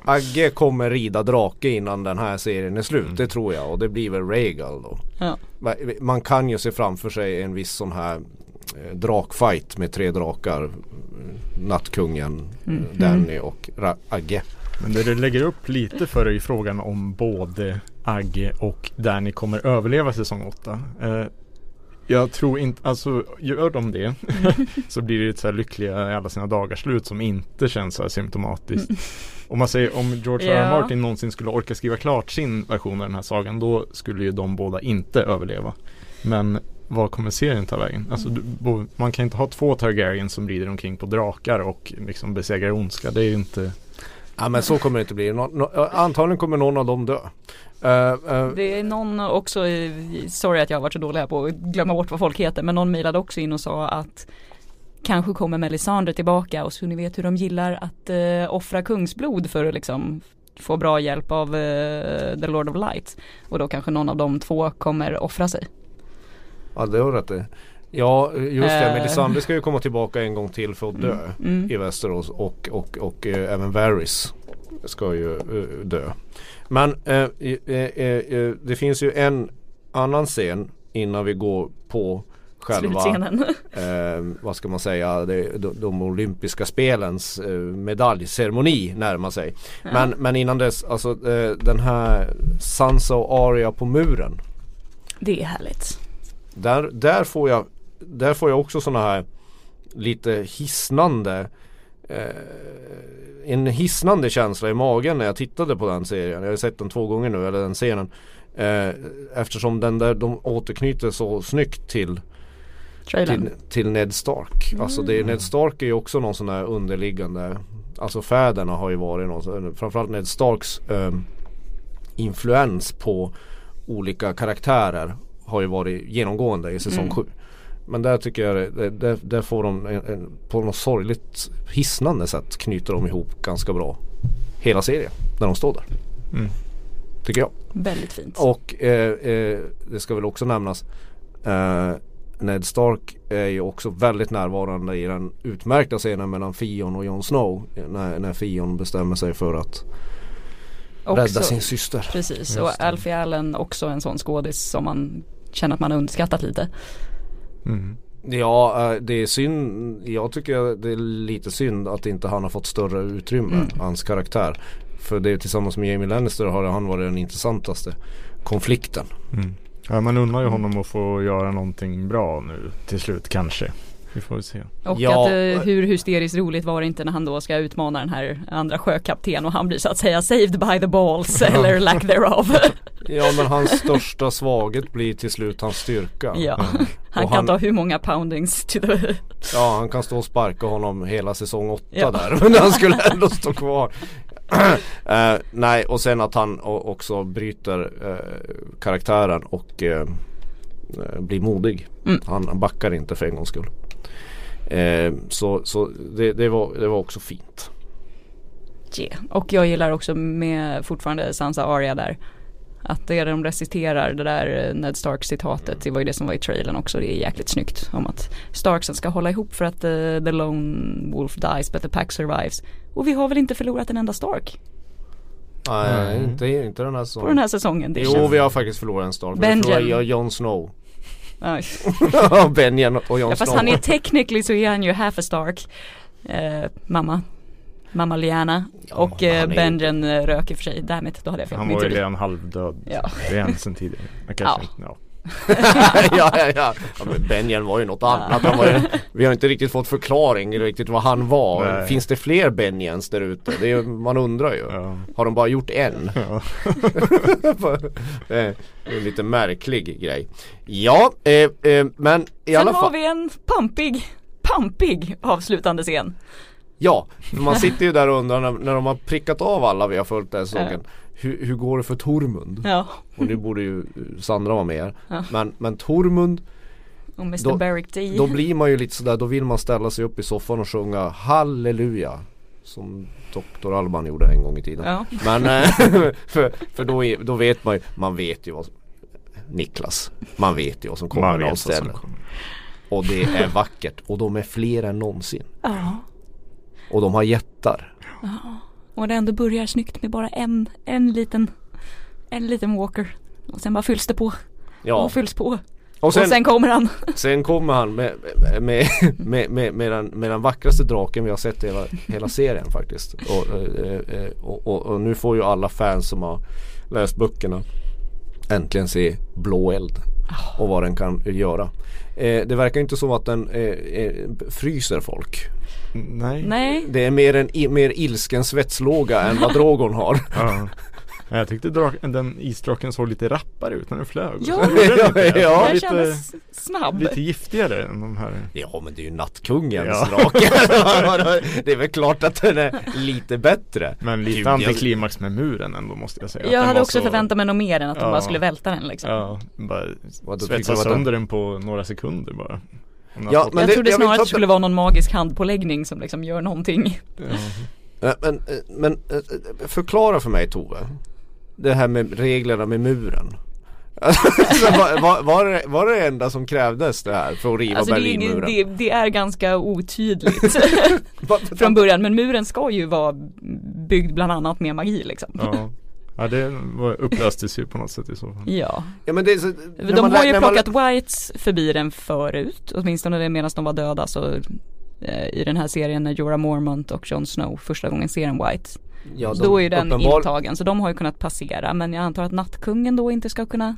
Agge kommer rida drake innan den här serien är slut. Det tror jag. Och det blir väl Rhaegal då. Ja. Ma- Man kan ju se framför sig en viss sån här eh, drakfight med tre drakar. Eh, Nattkungen, Mm. eh, Danny och Ra- Agge. Men det det lägger upp lite för är frågan om både Agge och Danny kommer överleva säsong 8. Jag tror inte, alltså gör de det [laughs] så blir det ett så här lyckliga i alla sina dagar slut som inte känns så här symptomatiskt. Om man säger om George R. R. Ja. Martin någonsin skulle orka skriva klart sin version av den här sagan då skulle ju de båda inte överleva. Men vad kommer serien ta vägen? Alltså, du, bo, man kan inte ha två Targaryen som rider omkring på drakar och liksom besegrar ondska. Det är ju inte Ja men så kommer det inte bli. Nå, nå, antagligen kommer någon av dem dö. Eh, eh, Det är någon också, sorry att jag har varit så dålig här på att glömma bort vad folk heter, men någon mejlade också in och sa att kanske kommer Melisandre tillbaka och så ni vet hur de gillar att eh, offra kungsblod för att liksom få bra hjälp av eh, The Lord of Light. Och då kanske någon av de två kommer offra sig. Ja det har du rätt i. Ja just det, Eh. Melisandre ska ju komma tillbaka en gång till för att dö Mm. i Västerås och, och, och eh, även Varys ska ju eh, dö. Men eh, eh, det finns ju en annan scen innan vi går på själva [laughs] eh, vad ska man säga, de, de, de olympiska spelens eh, medaljceremoni närmar sig. Men, men innan dess, alltså eh, den här Sansa och Arya på muren. Det är härligt. Där, där, får jag, där får jag också sådana här lite hisnande en hisnande känsla i magen när jag tittade på den serien. Jag har sett den två gånger nu, eller den scenen. Eh, eftersom den där, de återknyter så snyggt till till, till Ned Stark. Alltså det, Ned Stark är ju också någon sån här underliggande Alltså fäderna har ju varit någon sån- Framförallt Ned Starks ehm, influens på olika karaktärer har ju varit genomgående i säsong Mm. 7. Men där tycker jag det- där, där får de en, en, på något sorgligt hisnande sätt knyter de ihop ganska bra hela serien när de står där. Mm. Tycker jag. Väldigt fint. Och eh, eh, det ska väl också nämnas eh, Ned Stark är ju också väldigt närvarande i den utmärkta scenen mellan Fion och Jon Snow. När, när Fion bestämmer sig för att rädda Också- sin syster. Precis, Just och. Alfie Allen också en sån skådis som man känner att man har underskattat lite. Mm. Ja eh, det är synd. Jag tycker det är lite synd att inte han har fått större utrymme. Mm. Hans karaktär. För det är tillsammans med Jamie Lannister har han varit den intressantaste konflikten. Mm. Ja, man undrar ju honom att få göra någonting bra nu till slut kanske. Vi får se. Och Ja. att eh, hur hysteriskt roligt var det inte när han då ska utmana den här andra sjökapten och han blir så att säga saved by the balls eller lack thereof. [laughs] Ja men hans största svaghet blir till slut hans styrka. ja, han Och kan han- ta hur många poundings to the Ja han kan stå och sparka honom hela säsong 8 Ja. där [laughs] men han skulle ändå stå kvar. [clears throat] Eh, nej och sen att han också bryter eh, karaktären och eh, eh, blir modig. Mm. Han backar inte för en gångs skull. Eh, så så det, det, var, det var också fint. Yeah. Och jag gillar också med fortfarande Sansa Arya där. Att det de reciterar, det där eh, Ned Stark citatet, det var ju det som var i trailern också, det är jäkligt snyggt. Om att Starksen ska hålla ihop för att eh, the lone wolf dies but the pack survives. Och vi har väl inte förlorat en enda Stark Nej Nej. inte, inte den här på säsongen. den här säsongen. Det Jo känns... vi har faktiskt förlorat en Stark. Vi Benjen. förlorade Jon Snow. Ja, Benjen och Jon Ja, fast han är technically så är han ju half a Stark. Eh, mamma. Mamma Liana. Ja, och eh, Benjen eh, rök i och för sig. Därmed, då hade jag fel Han var ju redan halvdöd. Ja. Det är en sen tidigare. Ja. inte, ja. [laughs] ja, ja, ja. ja Benjen var ju något annat. Han var ju, vi har inte riktigt fått förklaring riktigt vad han var. Nej. Finns det fler Benjens där ute? Det är, man undrar ju. Ja. Har de bara gjort en? Ja. [laughs] det är en lite märklig grej. Ja, eh, eh, men i Sen alla har fall. vi en pampig, pampig avslutande scen. Ja, för man sitter ju där och undrar när, när de har prickat av alla vi har följt den här säsongen. Hur, hur går det för Tormund? Ja. Och nu borde ju Sandra vara med. Ja. Men, men Tormund Och Mr Då- Beric D. Då blir man ju lite sådär, då vill man ställa sig upp i soffan och sjunga Halleluja Som Dr. Alban gjorde en gång i tiden Ja. Men [laughs] eh, [laughs] för, för då, är, då vet man ju, man vet ju vad som, Niklas, man vet ju vad som kommer Man när vet de vad som ställer kommer. Och det är vackert och de är fler än någonsin ja. Och de har jättar Och det ändå börjar snyggt med bara en, en liten, en liten walker. Och sen bara fylls det på. Ja, Och fylls på. och sen, och sen kommer han. sen kommer han med, med, med, med, med, den, med den vackraste draken vi har sett i hela, hela serien faktiskt och, eh, eh, och, och, och nu får ju alla fans som har läst böckerna äntligen se blå eld och vad den kan göra. Eh, det verkar inte som att den eh, fryser folk. Nej. Nej. Det är mer en mer ilsken svetslåga än vad Drogon har. [laughs] Ja. Ja, Jag tyckte drak, den isdraken såg lite rappare ut när den flög. Ja. [laughs] Den inte? Ja, Den lite, kändes snabb. lite giftigare än de här. Ja men det är ju nattkungens Ja. drake. [laughs] det är väl klart att den är lite bättre. Men lite antiklimax med muren ändå måste jag säga. Jag hade också så- förväntat mig något mer än att de Ja. bara skulle välta den liksom. Ja, bara svetsa sönder den på några sekunder bara. Ja, jag det- trodde jag snarare att det skulle vara någon magisk handpåläggning som liksom gör någonting. Eh, Men, eh, men eh, förklara för mig Tove. Det här med reglerna med muren. [laughs] Var, var, var, det, var det enda som krävdes det här för att riva Alltså det, Berlinmuren? det, det är ganska otydligt [laughs] [laughs] från början men muren ska ju vara byggd bland annat med magi liksom. Ja. Ja, det var, upplöstes ju på något sätt i så fall. Ja, Ja, men det är så, de man har ju när man plockat Whites förbi den förut, åtminstone det medan de var döda så eh, i den här serien när Jorah Mormont och Jon Snow första gången ser en White. ja, de då är ju den uppenbar- intagen så de har ju kunnat passera men jag antar att nattkungen då inte ska kunna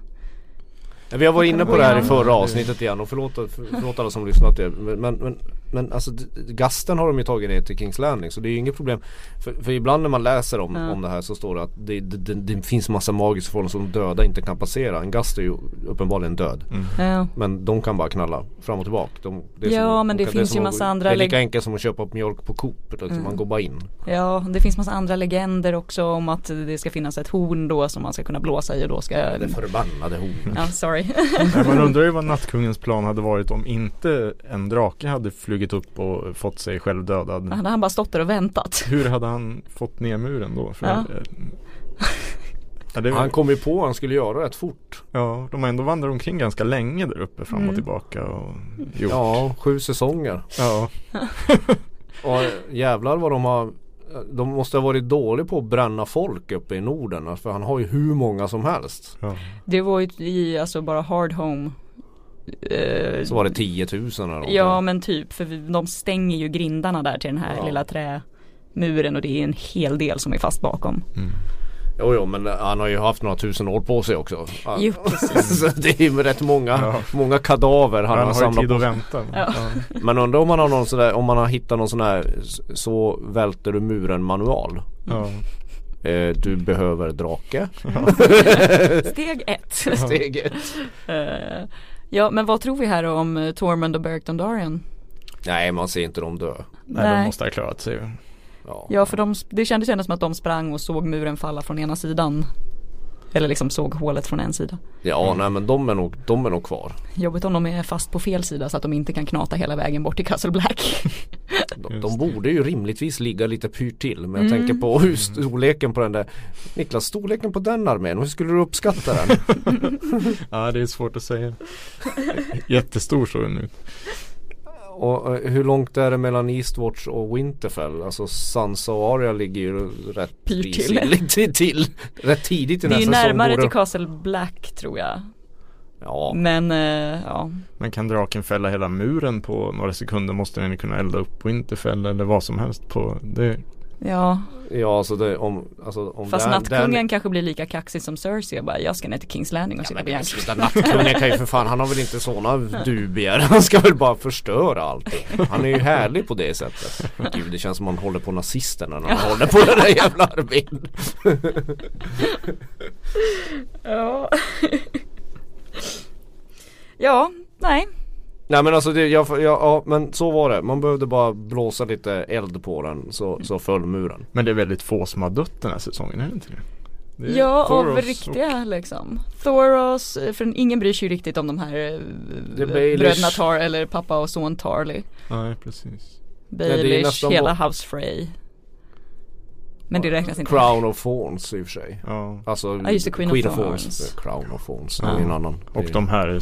Ja, Vi har varit inne på det här i förra avsnittet igen och förlåt, förlåt alla som lyssnat det. Men, men, men, alltså gasten har de ju tagit ner till Kings Landing så det är ju inget problem. För, för ibland när man läser om, Ja. om det här så står det att det, det, det, det finns massa magiska förhållanden som döda inte kan passera. En gast är ju uppenbarligen död. Ja, Men de kan bara knalla fram och tillbaka. De, Ja, som, men det de kan- finns ju massa att, andra Det är lika leg- enkelt som att köpa mjölk på Coop. Liksom. Mm. Man går bara in. ja, det finns massa andra legender också om att det ska finnas ett horn då som man ska kunna blåsa i och då ska Det förbannade hornet. Ja, sorry. [laughs] Nej, man undrar ju vad nattkungens plan hade varit om inte en drake hade flugit upp och fått sig själv dödad. Hade han bara stått där och väntat. Hur hade han fått ner muren då? För, Ja. eh, ja, det, Han kom ju på att han skulle göra rätt fort. ja, de har ändå vandrat omkring ganska länge där uppe fram och Mm. tillbaka och gjort. Ja, sju säsonger. Ja. [laughs] Och jävlar vad de har De måste ha varit dåliga på att bränna folk uppe i Norden För han har ju hur många som helst ja. Det var ju i alltså bara hard home. Eh, Så var det 10 000 eller något. Ja men typ för vi- de stänger ju grindarna där till den här Ja. lilla trämuren och det är en hel del som är fast bakom. Jo, jo men han har ju haft några tusen år på sig också Ja. Jo, [laughs] precis. Så det är ju rätt många, Ja. många kadaver han, Han har har ju samlat tid på att sig. vänta. Ja. Men undrar om man har någon sådär, om man har hittat någon sån här Så välter du muren manual Ja. eh, Du behöver drake [laughs] Steg ett. [laughs] Steg ett Eh, ja men vad tror vi här om Tormund och Beric Dondarrion? Nej man ser inte dem dö Nej, de måste ha klarat sig. Ja, Ja för de, det kändes ändå som att de sprang och såg muren falla från ena sidan. Eller liksom såg hålet från en sida. ja nej men de är nog, de är nog kvar Jobbigt om de är fast på fel sida så att de inte kan knata hela vägen bort till Castle Black. De, de borde ju rimligtvis ligga lite pyrt till men jag Mm. tänker på hur storleken på den där Niklas, storleken på den armén, hur skulle du uppskatta den? [laughs] Ja, det är svårt att säga. Jättestor såg den ut. Och eh, hur långt är det mellan Eastwatch och Winterfell? Alltså Sansa och Arya ligger ju rätt Pyrt prisigt till. [laughs] till. Rätt tidigt i Det är ju nästa säsong närmare borde- till Castle Black tror jag. Ja, Men eh, ja. Men kan draken fälla hela muren på några sekunder måste den kunna elda upp Winterfell eller vad som helst på det. Ja, ja alltså det om, alltså om fast nattkungen där- kanske blir lika kaxig som Cersei och bara jag ska ner till Kings Landing och Ja, sitta på järn. sluta, nattkungen kan ju för fan, han har väl inte sådana dubier. Han ska väl bara förstöra allt. Han är ju härlig på det sättet. Gud det känns som han håller på nazisterna när han [laughs] håller på den där jävla armén. Ja. ja, nej. Nej men alltså det, jag, jag, ja men så var det. Man behövde bara blåsa lite eld på den så, så föll muren. Men det är väldigt få som har dött den här säsongen, är det inte det? det Ja, av Thoros riktiga liksom. Thoros, eh, för ingen bryr sig ju riktigt om de här eh, Det bröderna Tar eller pappa och son Tarly. Och, nej, precis. det Baelish, nästan hela House Frey. Men det räknas inte. Crown of Thorns i och för sig. Ja. Alltså Ja, just det, Queen of Thorns. Eh, Crown of Thorns, det Ja. är en annan. Och Det de här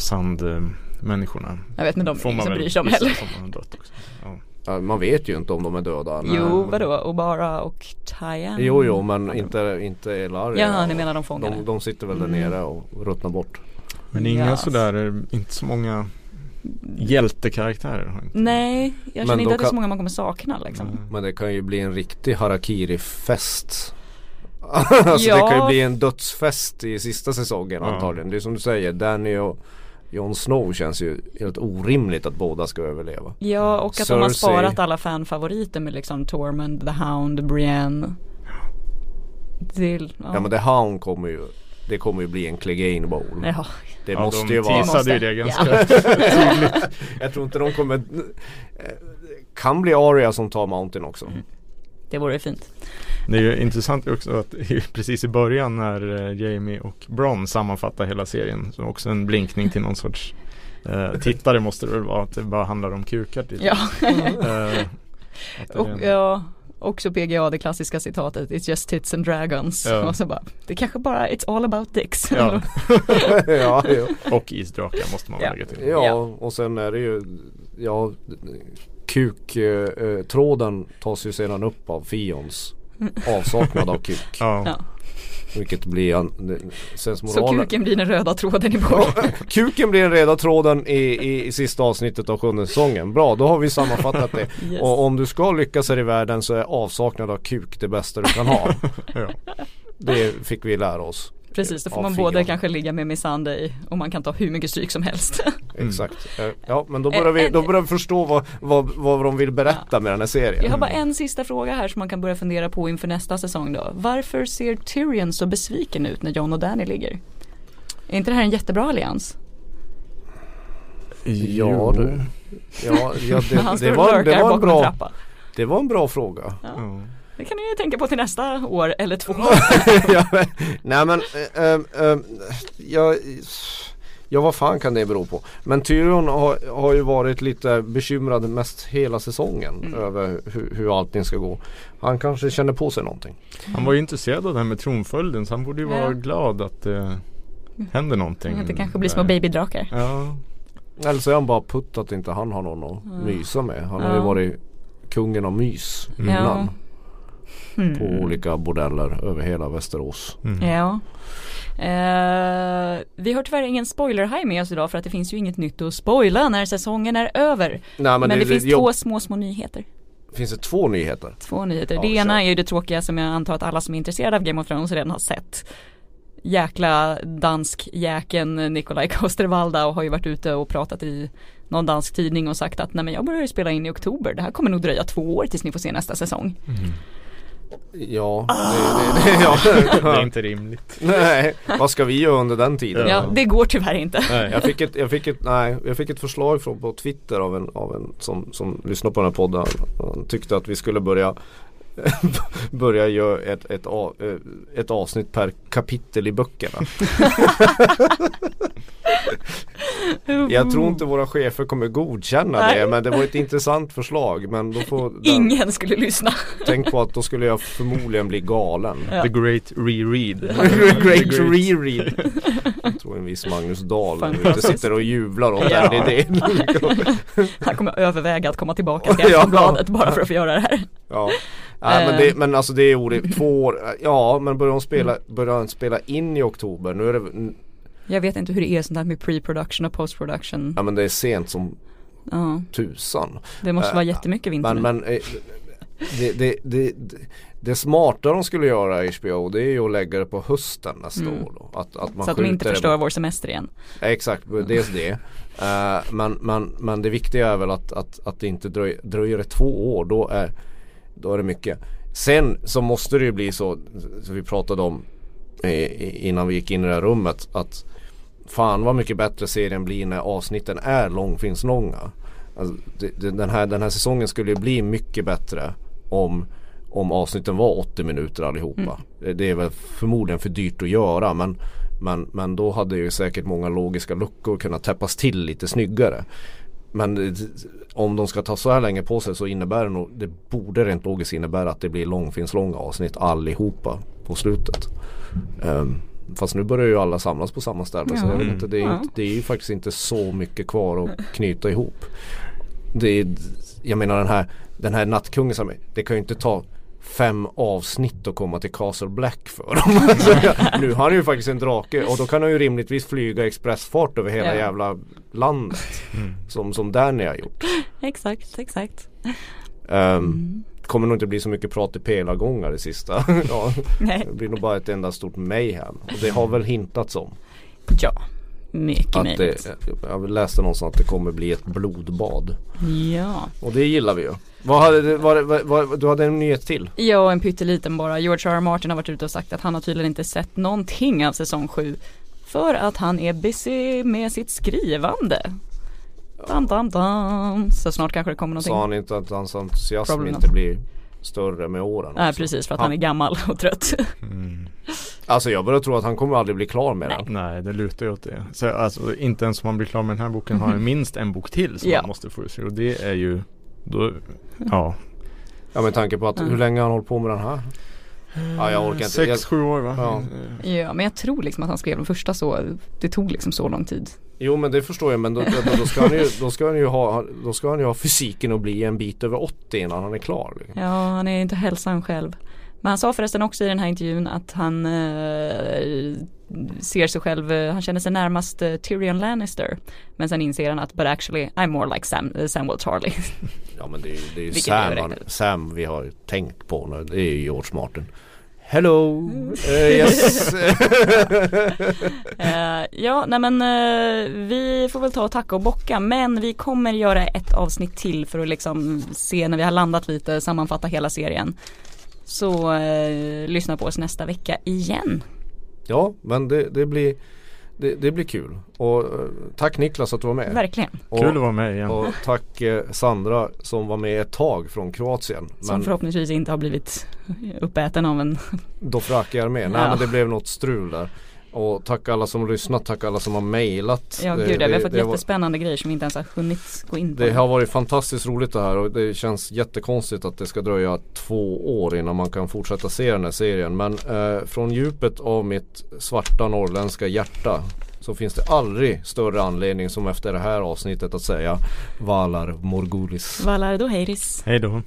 sandmänniskorna. Jag vet men de är ingen som bryr sig om heller. också. Ja. Ja, man vet ju inte om de är döda. Jo, Nej. vadå? Obara och Tyan? Jo, jo, men inte, inte Elaria. Ja, ni menar de fångarna? De, de sitter väl där Mm. nere och ruttnar bort. Men inga Ja. sådär, inte så många hjältekaraktärer har inte. Nej, jag känner de inte att det är så många man kommer sakna liksom. Mm. Men det kan ju bli en riktig harakiri-fest. [laughs] alltså Ja. det kan ju bli en dödsfest i sista säsongen Ja. antagligen. Det är som du säger, Danny och Jon Snow känns ju helt orimligt att båda ska överleva. Ja, och att de har Cersei. sparat alla fanfavoriter med liksom Tormund, The Hound, Brienne. Till, ja. Ja men The Hound kommer ju Det kommer ju bli en Clegane Bowl. Ja, Det Ja, måste de ju vara teasade ju Måste. det Ja. [laughs] ganska Jag tror inte de kommer eh, Kan bli Arya som tar Mountain också. Mm. Det vore fint. Det är ju intressant också att [laughs] precis i början när eh, Jamie och Bron sammanfattar hela serien så också en blinkning till någon sorts eh, [laughs] tittare måste det väl vara att det bara handlar om kukar. Ja, Eh, och, en- ja, Också PGA, det klassiska citatet, it's just tits and dragons. Ja. Och så bara, det kanske bara, it's all about dicks. Ja. [laughs] ja, ja. Och isdrakar måste man Ja. lägga till. ja, Ja. och sen är det ju Ja Kuktråden eh, tråden tas ju sedan upp av Fions avsaknad av kuk. Ja. Vilket blir det- Så kuken blir den röda tråden i Ja, boken. kuken blir den röda tråden i, i, i sista avsnittet av sjunde säsongen. Bra, då har vi sammanfattat det. [laughs] Yes. Och om du ska lyckas här i världen så är avsaknad av kuk det bästa du kan ha. [laughs] Ja. Det fick vi lära oss. Precis, då får man både kanske ligga med Missandei och man kan ta hur mycket stryk som helst. [laughs] Exakt. Eh, Ja men då börjar vi, då börjar vi förstå vad, vad, vad de vill berätta med den här serien. Jag har bara en sista fråga här som man kan börja fundera på inför nästa säsong då. Varför ser Tyrion så besviken ut när John och Danny ligger? Är inte det här en jättebra allians? Ja du. Ja, ja det, [laughs] det, var, det, var en bra, det var en bra fråga. Ja. Det kan ni ju tänka på till nästa år eller två. [laughs] ja, men, nej men, äh, äh, äh, jag, ja vad fan kan det bero på? Men Tyrion har, har ju varit lite bekymrad mest hela säsongen Mm. över hur, hur allting ska gå. Han kanske känner på sig någonting. Han var ju intresserad av det här med tronföljden så han borde ju vara Ja. glad att det händer någonting. Att det kanske blir små babydrakar. Ja, Eller så är han bara putt att inte han har någon att mysa med. Han har ju Ja. varit kungen av mys Mm. innan. Hmm. På olika bordeller över hela Västerås. mm. Ja. Eh, vi har tyvärr ingen spoiler med oss idag för att det finns ju inget nytt att spoila när säsongen är över. Nej Men, det, finns jo, två små små nyheter. finns det två nyheter. Två nyheter. Ja, det ena är ju det tråkiga som jag antar att alla som är intresserade av Game of Thrones redan har sett. Jäkla dansk jäken Nikolaj Kostervalda och har ju varit ute och pratat i någon dansk tidning och sagt att nej men jag börjar ju spela in i oktober. Det här kommer nog dröja två år tills ni får se nästa säsong. Ja, Ah. det, det, det, ja. [laughs] Det är inte rimligt. Nej, vad ska vi göra under den tiden? Ja, det går tyvärr inte. Nej. Jag fick ett, jag fick ett, nej, jag fick ett förslag från, på Twitter av en, av en som, som lyssnar på den här podden. Han tyckte att vi skulle börja [laughs] Börja göra ett, ett, eh, ett avsnitt per kapitel i böckerna. [laughs] Jag tror inte våra chefer kommer godkänna Nej. det men det var ett intressant förslag. Men då får den, Ingen skulle lyssna. tänk på att då skulle jag förmodligen bli galen. Ja. The Great Reread. [laughs] Great reread. Jag tror en viss Magnus Dahl ute sitter och jublar åt Ja. den idén. Han kommer överväga att komma tillbaka till Ja. Aftonbladet bara för att få göra det här. Ja. Nej, men, Eh. det, men alltså det är orimligt. Två år, ja men börjar de spela, börjar de spela in i oktober? Nu är det, Jag vet inte hur det är sånt där med pre-production och post-production. ja men det är sent som Ja, tusan. det måste Eh, vara jättemycket vinter Men, men eh, det, det, det, det, smarta de skulle göra HBO det är ju att lägga det på hösten nästa Mm. år då. Att, att man Så att de inte förstör vår semester igen. Ja, Exakt, dels det. Eh, men, men, men det viktiga är väl att, att, att det inte dröjer, dröjer det två år, då är, då är det mycket. Sen så måste det ju bli så, som vi pratade om eh, innan vi gick in i det här rummet, att fan vad mycket bättre serien blir när avsnitten är långfilmslånga. Alltså, den, här, den här säsongen skulle ju bli mycket bättre om, om avsnitten var 80 minuter allihopa. Det, det är väl förmodligen för dyrt att göra men, men, men då hade ju säkert många logiska luckor kunnat täppas till lite snyggare. Men eh, om de ska ta så här länge på sig så innebär det nog, det borde rent logiskt innebära att det blir långfilmslånga avsnitt allihopa på slutet. Um, fast nu börjar ju alla samlas på samma ställe så jag vet inte, det är, Ja. inte, det är ju faktiskt inte så mycket kvar att knyta ihop. Det är, jag menar den här, den här nattkungen som, det kan ju inte ta fem avsnitt att komma till Castle Black för dem. [laughs] Nu har han ju faktiskt en drake och då kan han ju rimligtvis flyga expressfart över hela Ja. jävla landet. Som, som Danny har gjort. [laughs] Exakt, exakt. Um, Kommer nog inte bli så mycket prat i pelargångar det sista. [laughs] ja, Nej, det blir nog bara ett enda stort mayhem. Och det har väl hintats om. ja. Mycket Att möjligt. det, jag läste någonstans att det kommer bli ett blodbad. Ja. Och det gillar vi ju. Vad hade, du- vad, vad, vad, du hade en nyhet till? Ja, en pytteliten bara. George R. R. Martin har varit ute och sagt att han har tydligen inte sett någonting av säsong 7. För att han är busy med sitt skrivande. Dam, dam, dam. Så snart kanske det kommer någonting. Sa han inte att hans entusiasm Problem inte not. blir större med åren? Nej också? precis, för att Ja. han är gammal och trött. Mm. Alltså jag börjar tro att han kommer aldrig bli klar med Nej. den. Nej, det lutar ju åt det. Så alltså inte ens om man blir klar med den här boken har han minst en bok till som Ja. man måste få se och det är ju då, ja. Ja med tanke på att Mm. hur länge har han hållit på med den här? Ja jag orkar inte. Sex, Jag, sju år va? Ja. Ja men jag tror liksom att han skrev den första så, det tog liksom så lång tid. jo men det förstår jag men då, då, då, ska han ju, då, ska han ju ha, då ska han ju ha fysiken och bli en bit över 80 innan han är klar. liksom. Ja, han är inte hälsam själv. Men han sa förresten också i den här intervjun att han eh, ser sig själv, eh, han känner sig närmast eh, Tyrion Lannister. Men sen inser han att but actually I'm more like Sam, eh, Samuel Tarly. [laughs] Ja men det är det är Sam, han. Sam vi har tänkt på nu. Det är ju George Martin. Hello! Eh, yes! [laughs] Eh, ja, nej men eh, vi får väl ta och tacka och bocka men vi kommer göra ett avsnitt till för att liksom se när vi har landat lite, sammanfatta hela serien. Så lyssna på oss nästa vecka igen. Ja men det, det blir det, det blir kul. Och eh, tack Niklas att du var med. Verkligen. Och, Kul att vara med igen. och tack eh, Sandra som var med ett tag från Kroatien. Som Men förhoppningsvis inte har blivit uppäten av en Dothraki är med. Nej Ja. men det blev något strul där. Och tack alla som har lyssnat, tack alla som har mejlat. Ja Det- gud, ja, vi har det- fått det var- jättespännande grejer som vi inte ens har hunnit gå in på. Det har varit fantastiskt roligt det här och det känns jättekonstigt att det ska dröja två år innan man kan fortsätta se den här serien. Men eh, från djupet av mitt svarta norrländska hjärta så finns det aldrig större anledning som efter det här avsnittet att säga Valar Morgulis. Valar då heiris. Hej då.